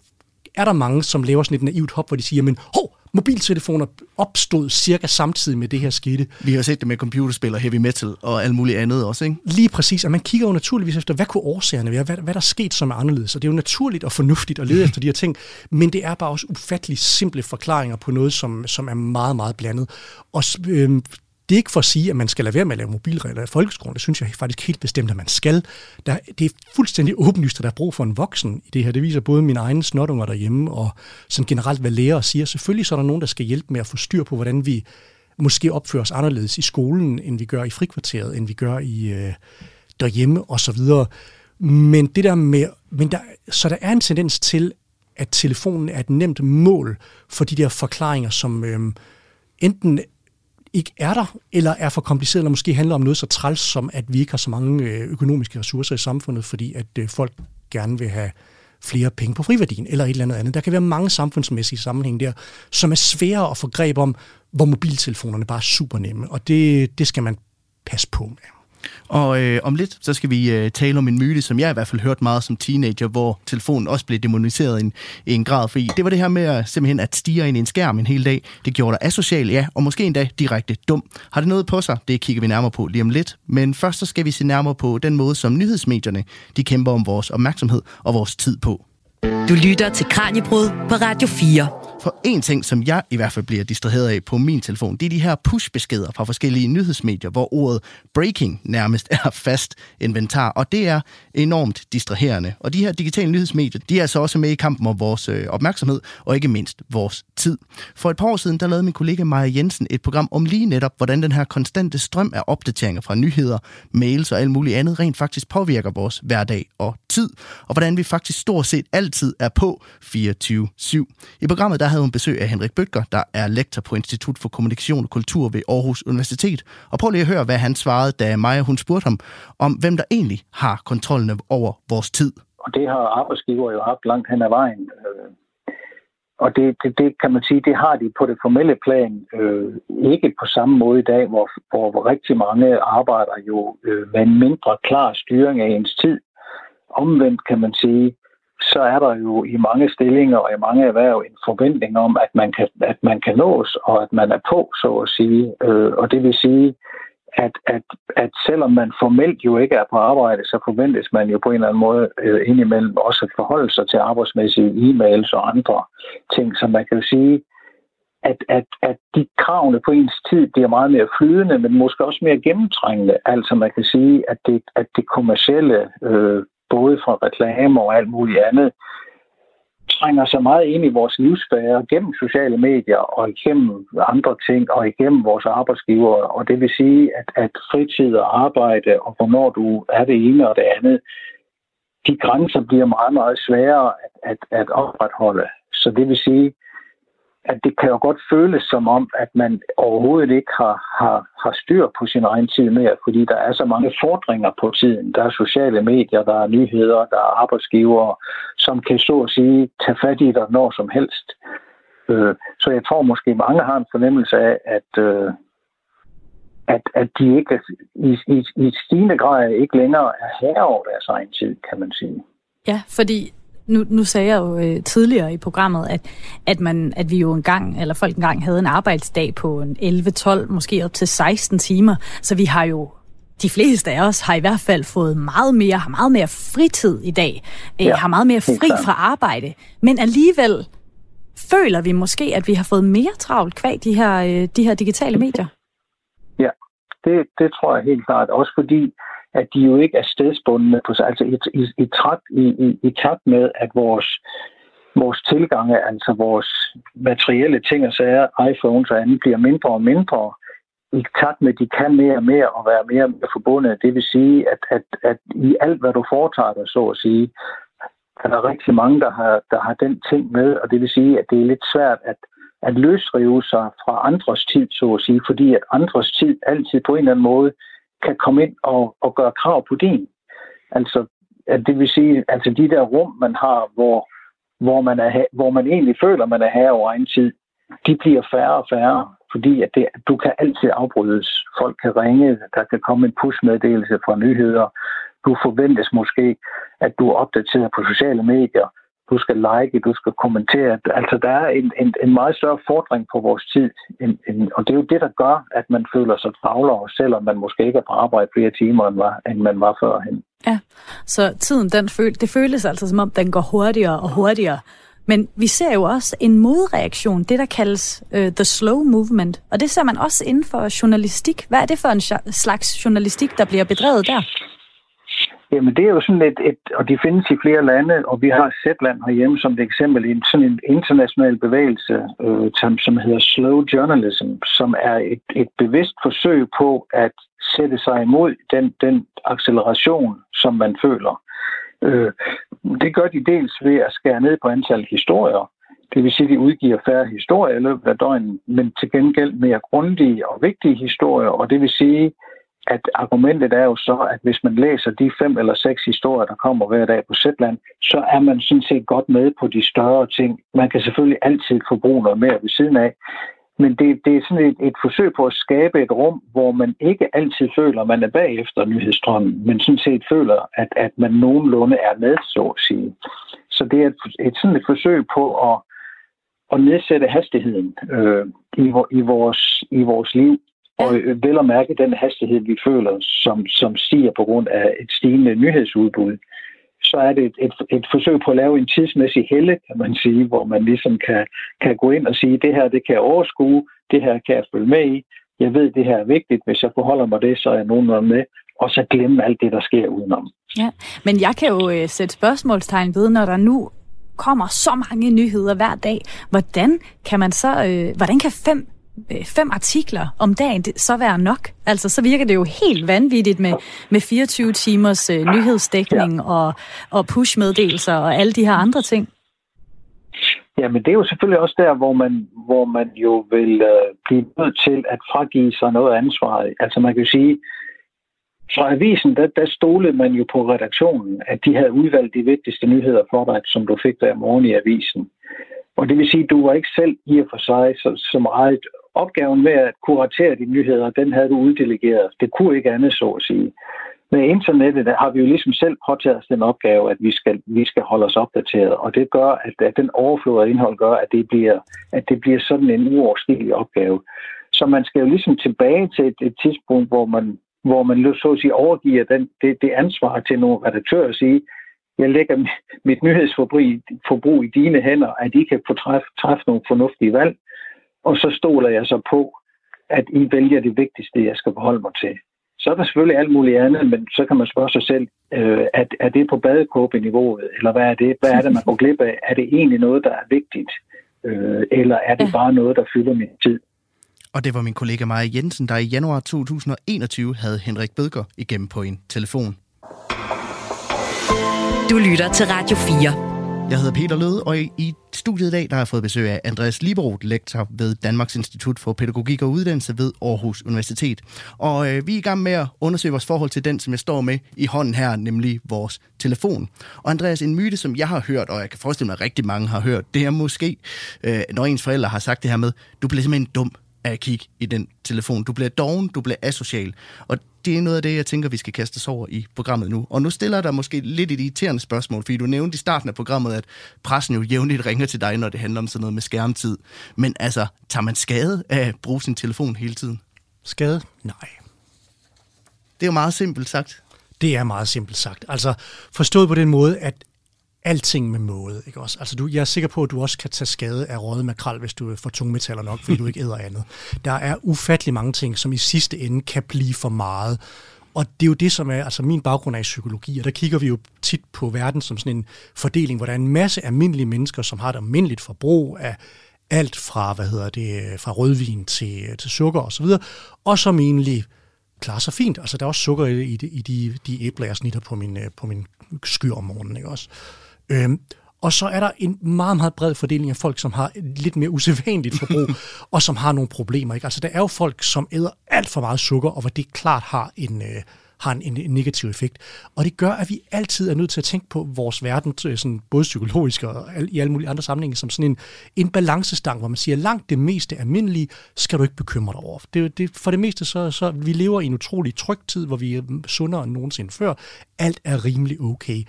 er der mange, som laver sådan et naivt hop, hvor de siger, men hov, mobiltelefoner opstod cirka samtidig med det her skete. Vi har set det med computerspil og heavy metal og alt muligt andet også, ikke? Lige præcis, og man kigger jo naturligvis efter, hvad kunne årsagerne være, hvad, hvad der er sket, som er anderledes, og det er jo naturligt og fornuftigt at lede efter de her ting, men det er bare også ufattelig simple forklaringer på noget, som, som er meget, meget blandet. Og øh, det er ikke for at sige, at man skal lade være med at lave mobilregler i folkeskolen. Det synes jeg faktisk helt bestemt, at man skal. Der, det er fuldstændig åbenlyst, at der er brug for en voksen i det her. Det viser både mine egne snotunger derhjemme, og sådan generelt, hvad lærere siger. Selvfølgelig så er der nogen, der skal hjælpe med at få styr på, hvordan vi måske opfører os anderledes i skolen, end vi gør i frikvarteret, end vi gør i øh, derhjemme osv. Men det der med, men der, så der er en tendens til, at telefonen er et nemt mål for de der forklaringer, som øh, enten ikke er der, eller er for kompliceret, eller måske handler om noget så træls, som at vi ikke har så mange øh, økonomiske ressourcer i samfundet, fordi at øh, folk gerne vil have flere penge på friværdien, eller et eller andet andet. Der kan være mange samfundsmæssige sammenhæng der, som er svære at få greb om, hvor mobiltelefonerne bare er super nemme, og det, det skal man passe på med. Og øh, om lidt, så skal vi øh, tale om en myte, som jeg i hvert fald hørte meget som teenager, hvor telefonen også blev demoniseret i en, i en grad. Fordi det var det her med at, simpelthen at stige ind i en skærm en hel dag. Det gjorde dig asocial, ja, og måske endda direkte dum. Har det noget på sig? Det kigger vi nærmere på lige om lidt. Men først så skal vi se nærmere på den måde, som nyhedsmedierne de kæmper om vores opmærksomhed og vores tid på. Du lytter til Kranjebrud på Radio 4. For en ting, som jeg i hvert fald bliver distraheret af på min telefon, det er de her push-beskeder fra forskellige nyhedsmedier, hvor ordet breaking nærmest er fast inventar, og det er enormt distraherende. Og de her digitale nyhedsmedier, de er altså også med i kampen om vores øh, opmærksomhed, og ikke mindst vores tid. For et par år siden, der lavede min kollega Maja Jensen et program om lige netop, hvordan den her konstante strøm af opdateringer fra nyheder, mails og alt muligt andet rent faktisk påvirker vores hverdag og tid, og hvordan vi faktisk stort set alt altid er på 24-7. I programmet der havde hun besøg af Henrik Bøtger, der er lektor på Institut for Kommunikation og Kultur ved Aarhus Universitet. Og prøv lige at høre, hvad han svarede, da Maja hun spurgte ham om, hvem der egentlig har kontrollen over vores tid. Og det har arbejdsgiver jo haft langt hen ad vejen. Øh. Og det, det, det kan man sige, det har de på det formelle plan øh, ikke på samme måde i dag, hvor, hvor, hvor rigtig mange arbejder jo øh, med en mindre klar styring af ens tid. Omvendt kan man sige, så er der jo i mange stillinger og i mange erhverv en forventning om, at man kan, at man kan nås, og at man er på, så at sige. Øh, og det vil sige, at, at, at selvom man formelt jo ikke er på arbejde, så forventes man jo på en eller anden måde øh, indimellem også at forholde sig til arbejdsmæssige e-mails og andre ting, som man kan jo sige, at, at, at de kravene på ens tid bliver meget mere flydende, men måske også mere gennemtrængende. Altså man kan sige, at det, at det kommercielle øh, både fra reklame og alt muligt andet, trænger sig meget ind i vores livsfære gennem sociale medier og igennem andre ting og igennem vores arbejdsgiver. Og det vil sige, at, at fritid og arbejde og hvornår du er det ene og det andet, de grænser bliver meget, meget sværere at, at, at opretholde. Så det vil sige, at det kan jo godt føles som om, at man overhovedet ikke har, har, har styr på sin egen tid mere, fordi der er så mange fordringer på tiden. Der er sociale medier, der er nyheder, der er arbejdsgivere, som kan så at sige tage fat i dig når som helst. Øh, så jeg tror måske mange har en fornemmelse af, at, øh, at, at de ikke i, i, i stigende grad ikke længere er herre over deres egen tid, kan man sige. Ja, fordi nu, nu sagde jeg jo øh, tidligere i programmet, at, at, man, at vi jo engang, eller folk engang havde en arbejdsdag på en 11-12, måske op til 16 timer. Så vi har jo de fleste af os har i hvert fald fået meget mere, har meget mere fritid i dag, øh, ja, har meget mere fri fra arbejde, men alligevel føler vi måske, at vi har fået mere travlt kvæg de her, øh, de her digitale medier. Ja, det, det tror jeg helt klart. Også fordi at de jo ikke er stedsbundne på sig. Altså i, i, i, takt, i, i, i takt med, at vores, vores tilgange, altså vores materielle ting og sager, iPhones og andet, bliver mindre og mindre, i takt med, at de kan mere og mere og være mere og mere forbundet. Det vil sige, at, at, at i alt, hvad du foretager dig, så at sige, er der rigtig mange, der har, der har den ting med, og det vil sige, at det er lidt svært at, at løsrive sig fra andres tid, så at sige, fordi at andres tid altid på en eller anden måde kan komme ind og, og gøre krav på din. Altså, at det vil sige, altså de der rum, man har, hvor, hvor, man, er, hvor man egentlig føler, man er her over egen tid, de bliver færre og færre, fordi at det, du kan altid afbrydes. Folk kan ringe, der kan komme en pushmeddelelse fra nyheder. Du forventes måske, at du er opdateret på sociale medier du skal like, du skal kommentere. Altså, der er en, en, en meget større fordring på vores tid, en, en, og det er jo det, der gør, at man føler sig travlere, selvom man måske ikke er på arbejde flere timer, end, var, end man var førhen. Ja, så tiden, den føl, det føles altså, som om den går hurtigere og hurtigere. Men vi ser jo også en modreaktion, det der kaldes uh, the slow movement, og det ser man også inden for journalistik. Hvad er det for en slags journalistik, der bliver bedrevet der? Jamen det er jo sådan et, et, og de findes i flere lande, og vi har Zetland herhjemme som et eksempel i en sådan en international bevægelse, øh, som, som hedder Slow Journalism, som er et, et bevidst forsøg på at sætte sig imod den, den acceleration, som man føler. Øh, det gør de dels ved at skære ned på antallet historier, det vil sige, at de udgiver færre historier i løbet af døgnet, men til gengæld mere grundige og vigtige historier, og det vil sige, at argumentet er jo så, at hvis man læser de fem eller seks historier, der kommer hver dag på Zetland, så er man sådan set godt med på de større ting. Man kan selvfølgelig altid forbruge noget mere ved siden af, men det, det er sådan et, et forsøg på at skabe et rum, hvor man ikke altid føler, at man er bagefter nyhedsstrømmen, men sådan set føler, at, at man nogenlunde er med, så at sige. Så det er et, et sådan et forsøg på at, at nedsætte hastigheden øh, i, i, vores, i vores liv, og øh, vel at mærke den hastighed, vi føler, som, som stiger på grund af et stigende nyhedsudbud, så er det et, et, et forsøg på at lave en tidsmæssig helle, kan man sige, hvor man ligesom kan, kan gå ind og sige, det her det kan jeg overskue, det her kan jeg følge med i, jeg ved, det her er vigtigt, hvis jeg forholder mig det, så er jeg nogenlunde med, og så glemme alt det, der sker udenom. Ja, men jeg kan jo øh, sætte spørgsmålstegn ved, når der nu kommer så mange nyheder hver dag. Hvordan kan man så, øh, hvordan kan fem fem artikler om dagen så være nok? Altså, så virker det jo helt vanvittigt med, med 24 timers øh, nyhedsdækning ja. og, og pushmeddelelser og alle de her andre ting. Ja, men det er jo selvfølgelig også der, hvor man, hvor man jo vil øh, blive nødt til at fragive sig noget ansvar. Altså man kan jo sige, fra avisen, der, der stolede man jo på redaktionen, at de havde udvalgt de vigtigste nyheder for dig, som du fik der morgen i avisen. Og det vil sige, at du var ikke selv i og for sig så, så meget opgaven med at kuratere de nyheder, den havde du uddelegeret. Det kunne ikke andet, så at sige. Med internettet der har vi jo ligesom selv påtaget os den opgave, at vi skal, vi skal holde os opdateret, og det gør, at, at den overflod af indhold gør, at det bliver, at det bliver sådan en uoverstigelig opgave. Så man skal jo ligesom tilbage til et, et tidspunkt, hvor man, hvor man så at sige overgiver den, det, det ansvar til nogle redaktører og sige, jeg lægger mit nyhedsforbrug i dine hænder, at I kan få træffe, træffe nogle fornuftige valg, og så stoler jeg så på, at I vælger det vigtigste, jeg skal forholde mig til. Så er der selvfølgelig alt muligt andet, men så kan man spørge sig selv, øh, at, er det på badekåbeniveauet, eller hvad er det? Hvad er det, man går glip af? Er det egentlig noget, der er vigtigt, øh, eller er det bare noget, der fylder min tid? Og det var min kollega Maja Jensen, der i januar 2021 havde Henrik Bødger igennem på en telefon. Du lytter til Radio 4. Jeg hedder Peter Løde, og i studiet i dag der har jeg fået besøg af Andreas Liberoth, lektor ved Danmarks Institut for Pædagogik og Uddannelse ved Aarhus Universitet. Og øh, vi er i gang med at undersøge vores forhold til den, som jeg står med i hånden her, nemlig vores telefon. Og Andreas, en myte, som jeg har hørt, og jeg kan forestille mig, at rigtig mange har hørt, det er måske, øh, når ens forældre har sagt det her med, du bliver simpelthen dum af at kigge i den telefon. Du bliver doven, du bliver asocial. Og det er noget af det, jeg tænker, vi skal kaste os over i programmet nu. Og nu stiller dig måske lidt et irriterende spørgsmål, fordi du nævnte i starten af programmet, at pressen jo jævnligt ringer til dig, når det handler om sådan noget med skærmtid. Men altså, tager man skade af at bruge sin telefon hele tiden? Skade? Nej. Det er jo meget simpelt sagt. Det er meget simpelt sagt. Altså forstået på den måde, at alting med måde. Ikke også? Altså, du, jeg er sikker på, at du også kan tage skade af røde makrel, hvis du får tungmetaller nok, fordi du ikke æder andet. Der er ufattelig mange ting, som i sidste ende kan blive for meget. Og det er jo det, som er, altså min baggrund er i psykologi, og der kigger vi jo tit på verden som sådan en fordeling, hvor der er en masse almindelige mennesker, som har et almindeligt forbrug af alt fra, hvad hedder det, fra rødvin til, til sukker osv., og, og som egentlig klarer sig fint. Altså, der er også sukker i, i, de, i de, de æbler, jeg snitter på min, øh, på min skyr om morgenen, ikke også? Øhm, og så er der en meget, meget bred fordeling af folk, som har lidt mere usædvanligt forbrug, og som har nogle problemer. Ikke? Altså, der er jo folk, som æder alt for meget sukker, og hvor det klart har en, øh, har en, en, en negativ effekt. Og det gør, at vi altid er nødt til at tænke på vores verden, øh, sådan både psykologisk og al, i alle mulige andre sammenhænge, som sådan en, en balancestang, hvor man siger, langt det meste almindelige skal du ikke bekymre dig over. Det, det, for det meste, så, så vi lever i en utrolig tryg tid, hvor vi er sundere end nogensinde før. Alt er rimelig okay.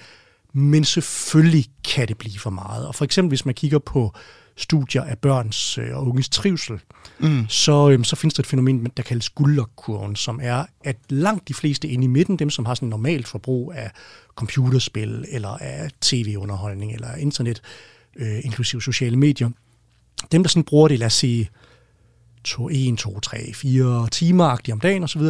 Men selvfølgelig kan det blive for meget. Og for eksempel hvis man kigger på studier af børns øh, og unges trivsel, mm. så, øhm, så findes der et fænomen, der kaldes guldlokkurven, som er, at langt de fleste inde i midten, dem som har sådan normalt forbrug af computerspil, eller af tv-underholdning, eller internet, øh, inklusive sociale medier, dem der sådan bruger det, lad os sige, to, 1, 2, 3, 4 timer om dagen osv.,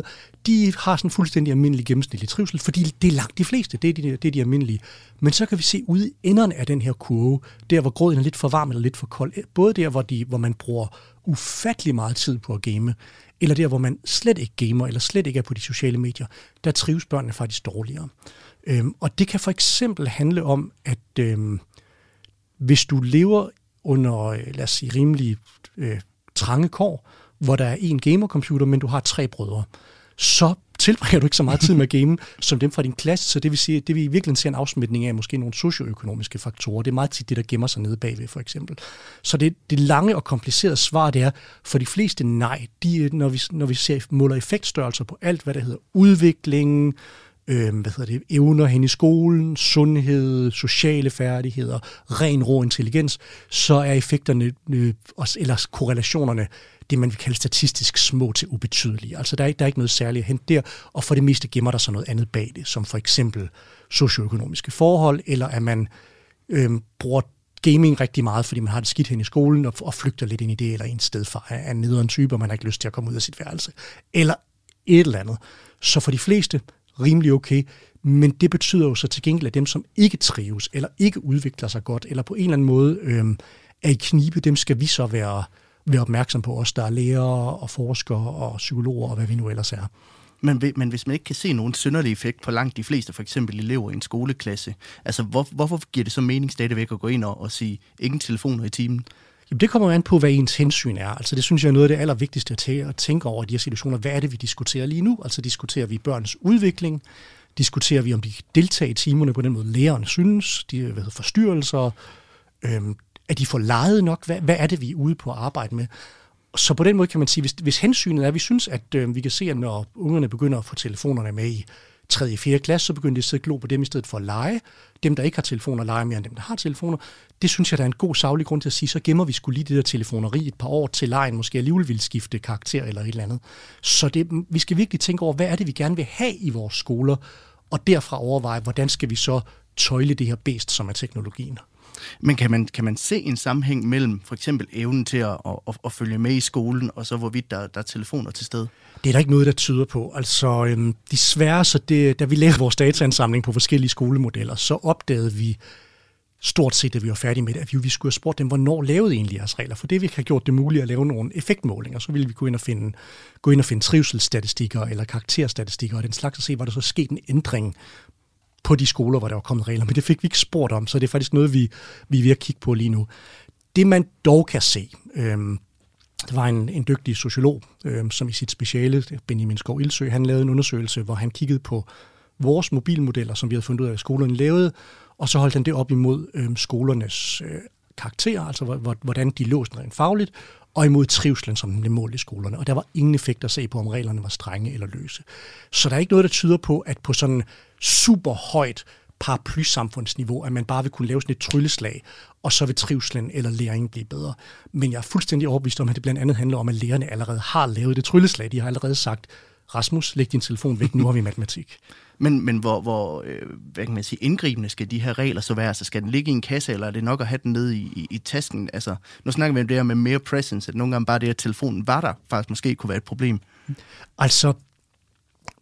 de har sådan fuldstændig almindelig gennemsnitlig trivsel, fordi det er langt de fleste, det er de, det er de almindelige. Men så kan vi se ude i enderne af den her kurve, der hvor gråden er lidt for varm eller lidt for kold, både der, hvor, de, hvor man bruger ufattelig meget tid på at game, eller der, hvor man slet ikke gamer, eller slet ikke er på de sociale medier, der trives børnene faktisk dårligere. Øhm, og det kan for eksempel handle om, at øhm, hvis du lever under, øh, lad os sige, rimelig øh, trange kår, hvor der er en gamercomputer, men du har tre brødre, så tilbringer du ikke så meget tid med at game som dem fra din klasse, så det vil sige, det vi i virkeligheden ser en afsmitning af måske nogle socioøkonomiske faktorer. Det er meget tit det, der gemmer sig nede bagved, for eksempel. Så det, det lange og komplicerede svar, det er, for de fleste nej, de, når, vi, når vi ser, måler effektstørrelser på alt, hvad der hedder udvikling, øh, hvad hedder det, evner hen i skolen, sundhed, sociale færdigheder, ren rå intelligens, så er effekterne, øh, eller korrelationerne, det man vil kalde statistisk små til ubetydelige. Altså der er, der er ikke noget særligt at hente der, og for det meste gemmer der sig noget andet bag det, som for eksempel socioøkonomiske forhold, eller at man øh, bruger gaming rigtig meget, fordi man har det skidt hen i skolen, og, og flygter lidt ind i det, eller en sted for af en nederen type, og man har ikke lyst til at komme ud af sit værelse, eller et eller andet. Så for de fleste, rimelig okay, men det betyder jo så til gengæld, at dem, som ikke trives, eller ikke udvikler sig godt, eller på en eller anden måde øh, er i knibe, dem skal vi så være, være opmærksom på, os der er lærere og forskere og psykologer og hvad vi nu ellers er. Men, men hvis man ikke kan se nogen synderlig effekt på langt de fleste, for eksempel elever i en skoleklasse, altså hvor, hvorfor giver det så mening stadigvæk at gå ind og, og sige, ingen telefoner i timen? Jamen, det kommer an på, hvad ens hensyn er. Altså, det synes jeg er noget af det allervigtigste at tænke over i de her situationer. Hvad er det, vi diskuterer lige nu? Altså, diskuterer vi børns udvikling? Diskuterer vi, om de kan deltage i timerne på den måde, læreren synes? De hvad hedder, forstyrrelser? Øhm, er de for lejet nok? Hvad, hvad er det, vi er ude på at arbejde med? Så på den måde kan man sige, hvis, hvis hensynet er, at vi synes, at øh, vi kan se, at når ungerne begynder at få telefonerne med i 3. og 4. klasse, så begyndte de at sidde og på dem i stedet for at lege. Dem, der ikke har telefoner, leger mere end dem, der har telefoner. Det synes jeg, der er en god saglig grund til at sige, så gemmer vi skulle lige det der telefoneri et par år til lejen, måske alligevel vil skifte karakter eller et eller andet. Så det, vi skal virkelig tænke over, hvad er det, vi gerne vil have i vores skoler, og derfra overveje, hvordan skal vi så tøjle det her bedst, som er teknologien. Men kan man, kan man se en sammenhæng mellem for eksempel evnen til at, at, at følge med i skolen, og så hvorvidt der, der er telefoner til stede? Det er der ikke noget, der tyder på. Altså, øhm, desværre, så det, da vi lavede vores dataansamling på forskellige skolemodeller, så opdagede vi stort set, at vi var færdige med det, at vi, vi skulle have spurgt dem, hvornår lavede egentlig jeres regler? For det vi har gjort det muligt at lave nogle effektmålinger, så ville vi gå ind og finde, gå ind og finde trivselsstatistikker eller karakterstatistikker og den slags, og se, var der så sket en ændring på de skoler, hvor der var kommet regler. Men det fik vi ikke spurgt om, så det er faktisk noget, vi, vi er ved at kigge på lige nu. Det man dog kan se, øhm, der var en, en dygtig sociolog, øhm, som i sit speciale, Benjamin Skov Ildsø, han lavede en undersøgelse, hvor han kiggede på vores mobilmodeller, som vi havde fundet ud af, at skolerne lavede, og så holdt han det op imod øhm, skolernes øh, karakterer, altså hvordan de lå rent fagligt, og imod trivslen, som blev målt i skolerne. Og der var ingen effekt at se på, om reglerne var strenge eller løse. Så der er ikke noget, der tyder på, at på sådan super højt paraplysamfundsniveau, at man bare vil kunne lave sådan et trylleslag, og så vil trivslen eller læringen blive bedre. Men jeg er fuldstændig overbevist om, at det blandt andet handler om, at lærerne allerede har lavet det trylleslag. De har allerede sagt, Rasmus, læg din telefon væk, nu har vi matematik. Men, men hvor, hvor øh, hvad kan man sige, indgribende skal de her regler så være? Altså, skal den ligge i en kasse, eller er det nok at have den nede i, i, i tasken? Altså, nu snakker vi om det her med mere presence, at nogle gange bare det, at telefonen var der, faktisk måske kunne være et problem. Altså,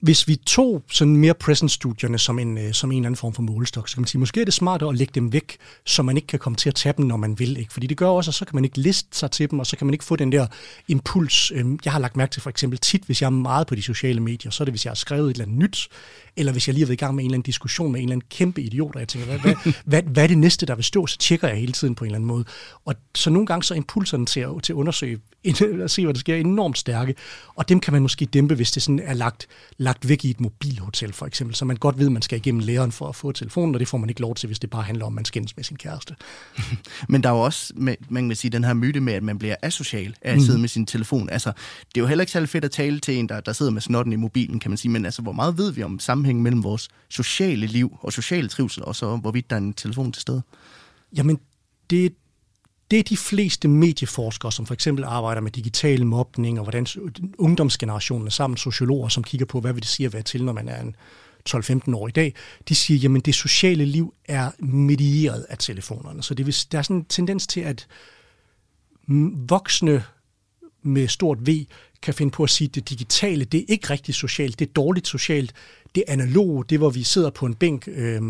hvis vi tog sådan mere presence-studierne som en, øh, som en eller anden form for målestok, så kan man sige, måske er det smartere at lægge dem væk, så man ikke kan komme til at tage dem, når man vil. Ikke? Fordi det gør også, at så kan man ikke liste sig til dem, og så kan man ikke få den der impuls. Øhm, jeg har lagt mærke til for eksempel tit, hvis jeg er meget på de sociale medier, så er det, hvis jeg har skrevet et eller andet nyt, eller hvis jeg lige har været i gang med en eller anden diskussion med en eller anden kæmpe idiot, og jeg tænker, hvad, hvad, hvad, hvad er det næste, der vil stå? Så tjekker jeg hele tiden på en eller anden måde. Og så nogle gange så er impulserne til at, til at undersøge, at se, hvad der sker, enormt stærke. Og dem kan man måske dæmpe, hvis det sådan er lagt, lagt lagt væk i et mobilhotel, for eksempel, så man godt ved, at man skal igennem læreren for at få telefonen, og det får man ikke lov til, hvis det bare handler om, at man skændes med sin kæreste. Men der er jo også, man kan sige, den her myte med, at man bliver asocial af at mm. sidde med sin telefon. Altså, det er jo heller ikke særlig fedt at tale til en, der, der sidder med snotten i mobilen, kan man sige, men altså, hvor meget ved vi om sammenhængen mellem vores sociale liv og sociale trivsel, og så hvorvidt der er en telefon til stede? Jamen, det, det er de fleste medieforskere, som for eksempel arbejder med digital mobning og hvordan ungdomsgenerationen er sammen, sociologer, som kigger på, hvad vil det sige at være til, når man er en 12-15 år i dag, de siger, jamen det sociale liv er medieret af telefonerne. Så det vil, der er sådan en tendens til, at voksne med stort V kan finde på at sige, at det digitale, det er ikke rigtig socialt, det er dårligt socialt, det er analoge, det hvor vi sidder på en bænk øh,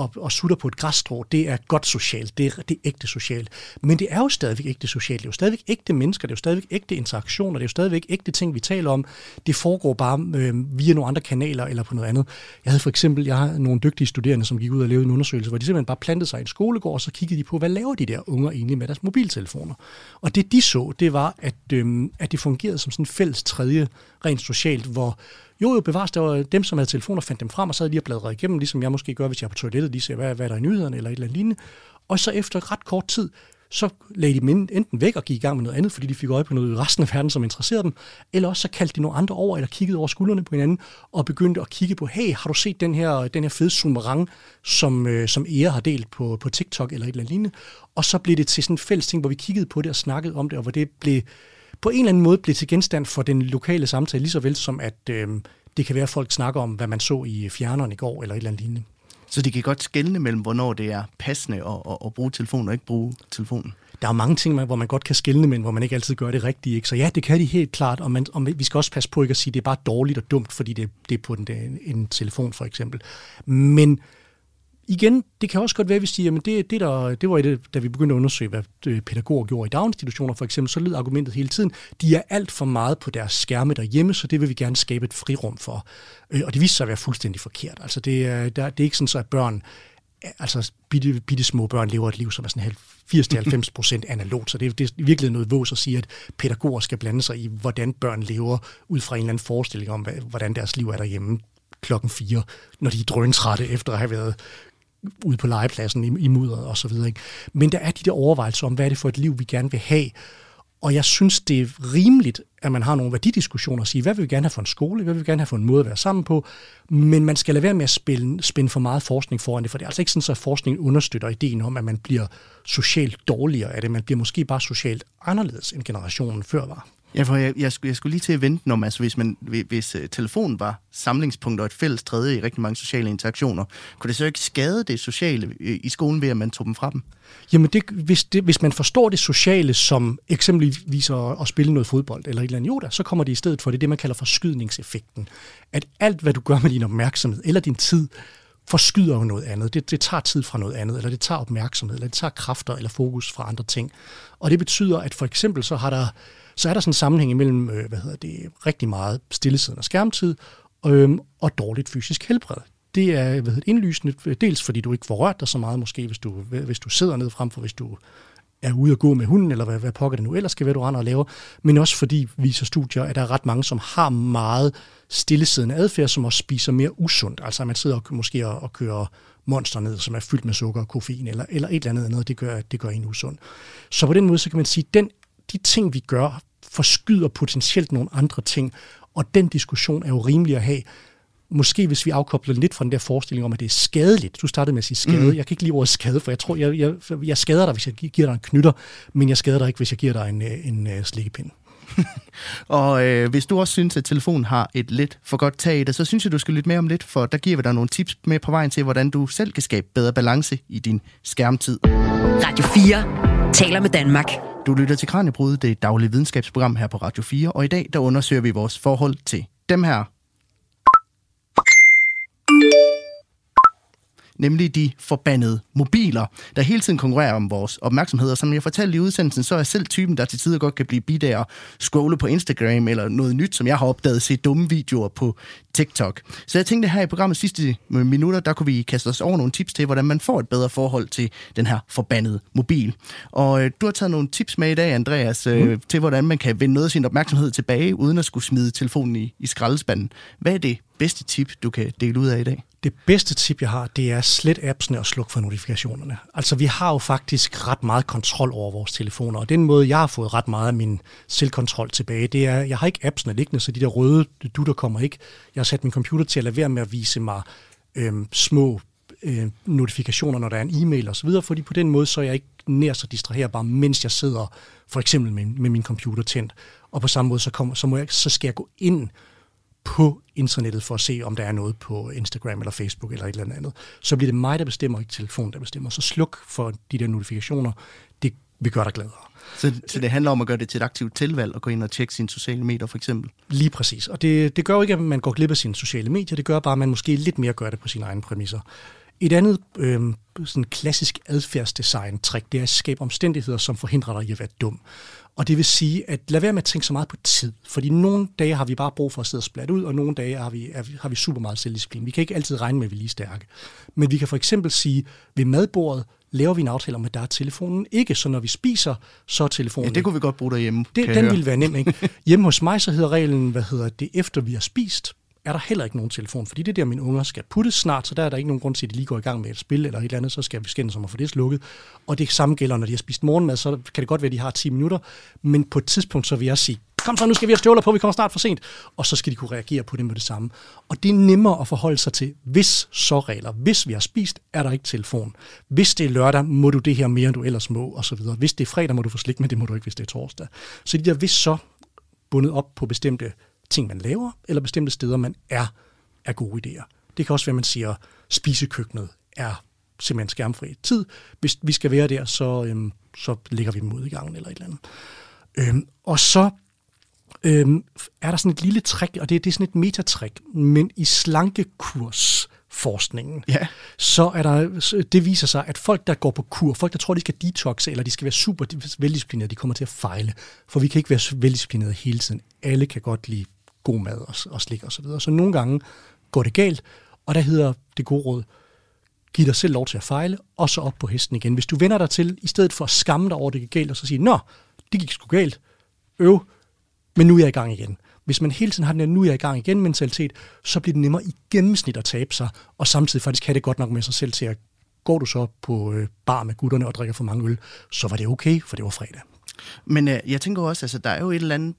og, og sutter på et græsstrå, det er godt socialt, det er, det er ægte socialt. Men det er jo stadigvæk ægte socialt, det er jo stadigvæk ægte mennesker, det er jo stadigvæk ægte interaktioner, det er jo stadigvæk ægte ting, vi taler om. Det foregår bare øh, via nogle andre kanaler eller på noget andet. Jeg havde for eksempel, jeg har nogle dygtige studerende, som gik ud og lavede en undersøgelse, hvor de simpelthen bare plantede sig i en skolegård, og så kiggede de på, hvad laver de der unger egentlig med deres mobiltelefoner. Og det de så, det var, at, øh, at det fungerede som sådan en fælles tredje, rent socialt, hvor jo, jo, bevares, der var dem, som havde telefoner, fandt dem frem, og sad lige og bladrede igennem, ligesom jeg måske gør, hvis jeg er på toilettet, lige ser, hvad, hvad er der i nyhederne, eller et eller andet lignende. Og så efter ret kort tid, så lagde de dem enten væk og gik i gang med noget andet, fordi de fik øje på noget i resten af verden, som interesserede dem, eller også så kaldte de nogle andre over, eller kiggede over skuldrene på hinanden, og begyndte at kigge på, hey, har du set den her, den her fede sumerang, som, øh, som Ea har delt på, på TikTok, eller et eller andet lignende. Og så blev det til sådan en fælles ting, hvor vi kiggede på det og snakkede om det, og hvor det blev, på en eller anden måde blev til genstand for den lokale samtale, lige så vel som at øh, det kan være, at folk snakker om, hvad man så i fjerneren i går, eller et eller andet lignende. Så de kan godt skelne mellem, hvornår det er passende at, at, at bruge telefonen og ikke bruge telefonen? Der er mange ting, hvor man godt kan skelne, men hvor man ikke altid gør det rigtige. Ikke? Så ja, det kan de helt klart, og, man, og vi skal også passe på ikke at sige, at det er bare dårligt og dumt, fordi det, det er på en, en telefon for eksempel. Men igen, det kan også godt være, at vi siger, at det, det, der, det var det, da vi begyndte at undersøge, hvad øh, pædagoger gjorde i daginstitutioner for eksempel, så lød argumentet hele tiden, de er alt for meget på deres skærme derhjemme, så det vil vi gerne skabe et frirum for. Øh, og det viste sig at være fuldstændig forkert. Altså det, der, det er ikke sådan, så at børn altså bitte, bitte små børn lever et liv, som er sådan 80-90 procent analogt, så det, det er virkelig noget vås at sige, at pædagoger skal blande sig i, hvordan børn lever, ud fra en eller anden forestilling om, hvordan deres liv er derhjemme klokken 4, når de er drøntrætte efter at have været ude på legepladsen i, i mudderet og så videre. Ikke? Men der er de der overvejelser om, hvad er det for et liv, vi gerne vil have. Og jeg synes, det er rimeligt, at man har nogle værdidiskussioner og sige, hvad vil vi gerne have for en skole, hvad vil vi gerne have for en måde at være sammen på, men man skal lade være med at spille, spænde for meget forskning foran det, for det er altså ikke sådan, at forskningen understøtter ideen om, at man bliver socialt dårligere af det, man bliver måske bare socialt anderledes, end generationen før var. Ja, for jeg, jeg, skulle, jeg skulle lige til at vente når man, altså hvis, man, hvis uh, telefonen var samlingspunkt og et fælles tredje i rigtig mange sociale interaktioner, kunne det så ikke skade det sociale øh, i skolen ved, at man tog dem fra dem? Jamen, det, hvis, det, hvis man forstår det sociale som eksempelvis at, at spille noget fodbold eller et eller andet, jo da, så kommer det i stedet for det, det man kalder forskydningseffekten. At alt, hvad du gør med din opmærksomhed eller din tid, forskyder jo noget andet. Det, det tager tid fra noget andet, eller det tager opmærksomhed, eller det tager kræfter eller fokus fra andre ting. Og det betyder, at for eksempel så har der så er der sådan en sammenhæng imellem, øh, hvad hedder det, rigtig meget stillesiden og skærmtid øh, og dårligt fysisk helbred. Det er hvad hedder det, indlysende, øh, dels fordi du ikke får rørt dig så meget måske, hvis du, hvis du sidder ned frem for hvis du er ude at gå med hunden, eller hvad, hvad pokker det nu ellers skal være, du render og laver, men også fordi, viser studier, at der er ret mange, som har meget stillesiddende adfærd, som også spiser mere usundt. Altså at man sidder og, måske og, og kører monster ned, som er fyldt med sukker og koffein, eller, eller et eller andet andet, det gør, det gør en usund. Så på den måde, så kan man sige, at den, de ting, vi gør, forskyder potentielt nogle andre ting, og den diskussion er jo rimelig at have. Måske hvis vi afkobler lidt fra den der forestilling om, at det er skadeligt. Du startede med at sige skade. Mm. Jeg kan ikke lide ordet skade, for jeg tror, jeg, jeg, jeg skader dig, hvis jeg giver dig en knytter, men jeg skader dig ikke, hvis jeg giver dig en, øh, en, en øh, slikkepind. og øh, hvis du også synes, at telefonen har et lidt for godt tag i det, så synes jeg, du skal lytte med om lidt, for der giver vi dig nogle tips med på vejen til, hvordan du selv kan skabe bedre balance i din skærmtid. Radio 4 taler med Danmark. Du lytter til Kranjebrud, det daglige videnskabsprogram her på Radio 4, og i dag der undersøger vi vores forhold til dem her. Nemlig de forbandede mobiler, der hele tiden konkurrerer om vores opmærksomhed. Og som jeg fortalte i udsendelsen, så er jeg selv typen, der til tider godt kan blive bidt af at scrolle på Instagram eller noget nyt, som jeg har opdaget, se dumme videoer på TikTok. Så jeg tænkte her i programmet sidste minutter, der kunne vi kaste os over nogle tips til, hvordan man får et bedre forhold til den her forbandede mobil. Og øh, du har taget nogle tips med i dag, Andreas, øh, mm. til hvordan man kan vende noget af sin opmærksomhed tilbage, uden at skulle smide telefonen i, i skraldespanden. Hvad er det? bedste tip, du kan dele ud af i dag? Det bedste tip, jeg har, det er slet appsene og sluk for notifikationerne. Altså, vi har jo faktisk ret meget kontrol over vores telefoner, og den måde, jeg har fået ret meget af min selvkontrol tilbage, det er, jeg har ikke appsene liggende, så de der røde dutter kommer ikke. Jeg har sat min computer til at lade være med at vise mig øhm, små øh, notifikationer, når der er en e-mail osv., fordi på den måde, så er jeg ikke nær så distraherbar, mens jeg sidder for eksempel med, med min computer tændt. Og på samme måde, så, kommer, så, må jeg, så skal jeg gå ind på internettet for at se, om der er noget på Instagram eller Facebook eller et eller andet. Så bliver det mig, der bestemmer, ikke telefonen, der bestemmer. Så sluk for de der notifikationer. Det vil gøre dig gladere. Så, så det handler om at gøre det til et aktivt tilvalg og gå ind og tjekke sine sociale medier for eksempel? Lige præcis. Og det, det gør jo ikke, at man går glip af sine sociale medier. Det gør bare, at man måske lidt mere gør det på sine egne præmisser. Et andet øh, sådan klassisk adfærdsdesign-trick, det er at skabe omstændigheder, som forhindrer dig i at være dum. Og det vil sige, at lad være med at tænke så meget på tid. Fordi nogle dage har vi bare brug for at sidde og splatte ud, og nogle dage har vi, er, har vi super meget selvdisciplin. Vi kan ikke altid regne med, at vi er lige stærke. Men vi kan for eksempel sige, ved madbordet laver vi en aftale om, at der er telefonen ikke, så når vi spiser, så er telefonen Ja, det kunne vi godt bruge derhjemme. det, Den ville være nem, ikke? Hjemme hos mig, så hedder reglen, hvad hedder det, efter vi har spist, er der heller ikke nogen telefon, fordi det er der, mine unger skal puttes snart, så der er der ikke nogen grund til, at de lige går i gang med et spil eller et eller andet, så skal vi skændes om at få det slukket. Og det samme gælder, når de har spist morgenmad, så kan det godt være, at de har 10 minutter, men på et tidspunkt, så vil jeg sige, kom så, nu skal vi have støvler på, vi kommer snart for sent. Og så skal de kunne reagere på det med det samme. Og det er nemmere at forholde sig til, hvis så regler. Hvis vi har spist, er der ikke telefon. Hvis det er lørdag, må du det her mere, end du ellers må, og så videre. Hvis det er fredag, må du få slik, men det må du ikke, hvis det er torsdag. Så de der hvis så bundet op på bestemte ting, man laver, eller bestemte steder, man er, er gode idéer. Det kan også være, at man siger, spisekøkkenet er simpelthen skærmfri tid. Hvis vi skal være der, så, øhm, så lægger vi dem ud i gangen eller et eller andet. Øhm, og så øhm, er der sådan et lille trick, og det, det er sådan et metatrick, men i slankekurs forskningen, Ja. så er der, det viser sig, at folk, der går på kur, folk, der tror, de skal detoxe, eller de skal være super veldisciplinerede, de kommer til at fejle. For vi kan ikke være veldisciplinerede hele tiden. Alle kan godt lide god mad og, og slik og så videre. Så nogle gange går det galt, og der hedder det gode råd, giv dig selv lov til at fejle, og så op på hesten igen. Hvis du vender dig til, i stedet for at skamme dig over, at det gik galt, og så sige, nå, det gik sgu galt, øv, men nu er jeg i gang igen. Hvis man hele tiden har den her, nu er jeg i gang igen mentalitet, så bliver det nemmere i gennemsnit at tabe sig, og samtidig faktisk have det godt nok med sig selv til at går du så på øh, bar med gutterne og drikker for mange øl, så var det okay, for det var fredag. Men øh, jeg tænker også, altså der er jo et eller andet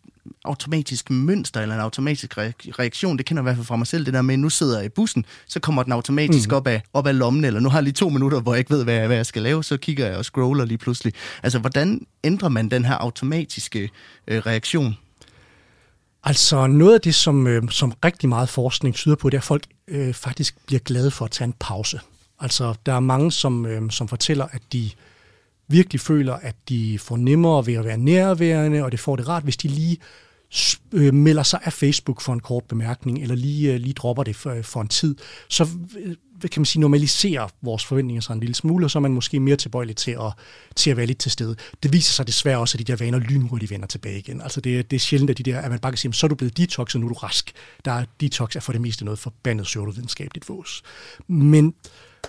automatisk mønster, eller en automatisk re- reaktion, det kender jeg i hvert fald fra mig selv, det der med, nu sidder jeg i bussen, så kommer den automatisk mm. op, af, op af lommen, eller nu har jeg lige to minutter, hvor jeg ikke ved, hvad jeg, hvad jeg skal lave, så kigger jeg og scroller lige pludselig. Altså, hvordan ændrer man den her automatiske øh, reaktion? Altså noget af det, som, øh, som rigtig meget forskning tyder på, det er, at folk øh, faktisk bliver glade for at tage en pause. Altså der er mange, som, øh, som fortæller, at de virkelig føler, at de får nemmere ved at være nærværende, og det får det rart, hvis de lige øh, melder sig af Facebook for en kort bemærkning, eller lige, øh, lige dropper det for, for en tid, så øh, kan man sige, normaliserer vores forventninger sig en lille smule, og så er man måske mere tilbøjelig til at, til at være lidt til stede. Det viser sig desværre også, at de der vaner lynhurtigt vender tilbage igen. Altså det, det er sjældent, at, de der, at man bare kan sige, så er du blevet detox, og nu er du rask. Der er detox er for det meste noget forbandet pseudovidenskabeligt vås. Men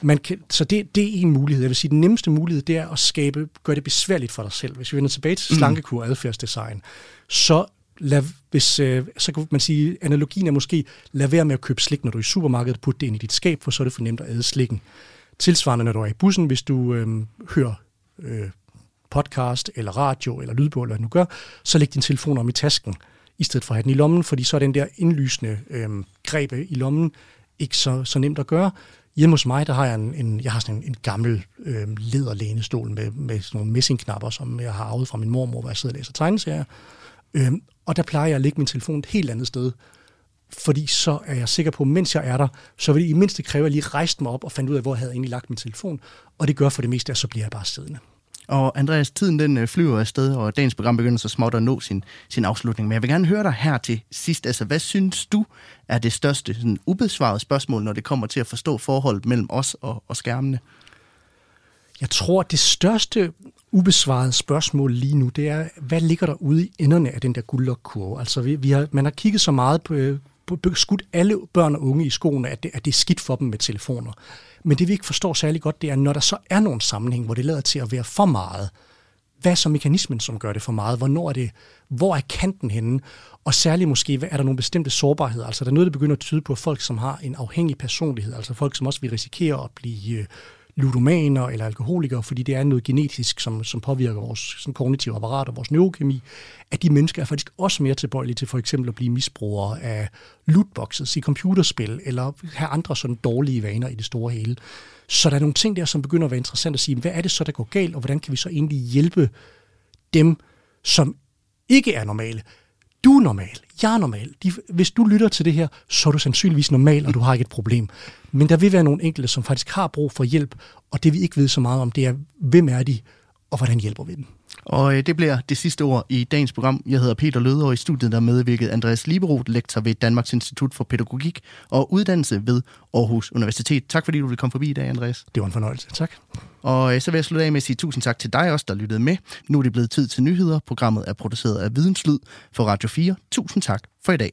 man kan, så det, det er en mulighed. Jeg vil sige, den nemmeste mulighed, det er at skabe, gøre det besværligt for dig selv. Hvis vi vender tilbage til slankekur og adfærdsdesign, så lad, hvis, øh, så kan man sige, analogien er måske, lad være med at købe slik, når du er i supermarkedet, put det ind i dit skab, for så er det for nemt at æde slikken. Tilsvarende, når du er i bussen, hvis du øh, hører øh, podcast, eller radio, eller lydbog, eller hvad du gør, så læg din telefon om i tasken, i stedet for at have den i lommen, fordi så er den der indlysende øh, grebe i lommen ikke så, så nemt at gøre. Hjemme hos mig, der har jeg en, en, jeg har sådan en, en gammel øh, læderlænestol med, med sådan nogle messingknapper, som jeg har arvet fra min mormor, hvor jeg sidder og læser tegneserier. Øh, og der plejer jeg at lægge min telefon et helt andet sted, fordi så er jeg sikker på, at mens jeg er der, så vil det i mindste kræve, at jeg lige rejste mig op og fandt ud af, hvor jeg havde egentlig lagt min telefon. Og det gør for det meste, at så bliver jeg bare siddende. Og Andreas, tiden den øh, flyver afsted, og dagens program begynder så småt at nå sin, sin afslutning. Men jeg vil gerne høre dig her til sidst. Altså, hvad synes du er det største sådan, ubesvarede spørgsmål, når det kommer til at forstå forholdet mellem os og, og skærmene? Jeg tror, det største ubesvarede spørgsmål lige nu, det er, hvad ligger der ude i enderne af den der guldlokkurve? Altså, vi, vi har, man har kigget så meget på, øh, på, på skudt alle børn og unge i skoene, at det, at det er skidt for dem med telefoner. Men det vi ikke forstår særlig godt, det er, når der så er nogle sammenhæng, hvor det lader til at være for meget, hvad er så mekanismen, som gør det for meget? Hvornår er det, hvor er kanten henne? Og særligt måske, hvad er der nogle bestemte sårbarheder? Altså der er noget, der begynder at tyde på folk, som har en afhængig personlighed, altså folk, som også vil risikere at blive øh, ludomaner eller alkoholikere, fordi det er noget genetisk, som, som påvirker vores sådan kognitive apparat og vores neurokemi, at de mennesker er faktisk også mere tilbøjelige til for eksempel at blive misbrugere af lootboxes i computerspil, eller have andre sådan dårlige vaner i det store hele. Så der er nogle ting der, som begynder at være interessant at sige, hvad er det så, der går galt, og hvordan kan vi så egentlig hjælpe dem, som ikke er normale. Du er normal, jeg er normal. De, hvis du lytter til det her, så er du sandsynligvis normal, og du har ikke et problem. Men der vil være nogle enkelte, som faktisk har brug for hjælp, og det vi ikke ved så meget om, det er, hvem er de, og hvordan hjælper vi dem? Og øh, det bliver det sidste ord i dagens program. Jeg hedder Peter Løde, og i studiet der medvirket Andreas Liberoth, lektor ved Danmarks Institut for Pædagogik og Uddannelse ved Aarhus Universitet. Tak fordi du ville komme forbi i dag, Andreas. Det var en fornøjelse. Tak. Og øh, så vil jeg slutte af med at sige tusind tak til dig også, der lyttede med. Nu er det blevet tid til nyheder. Programmet er produceret af Videnslyd for Radio 4. Tusind tak for i dag.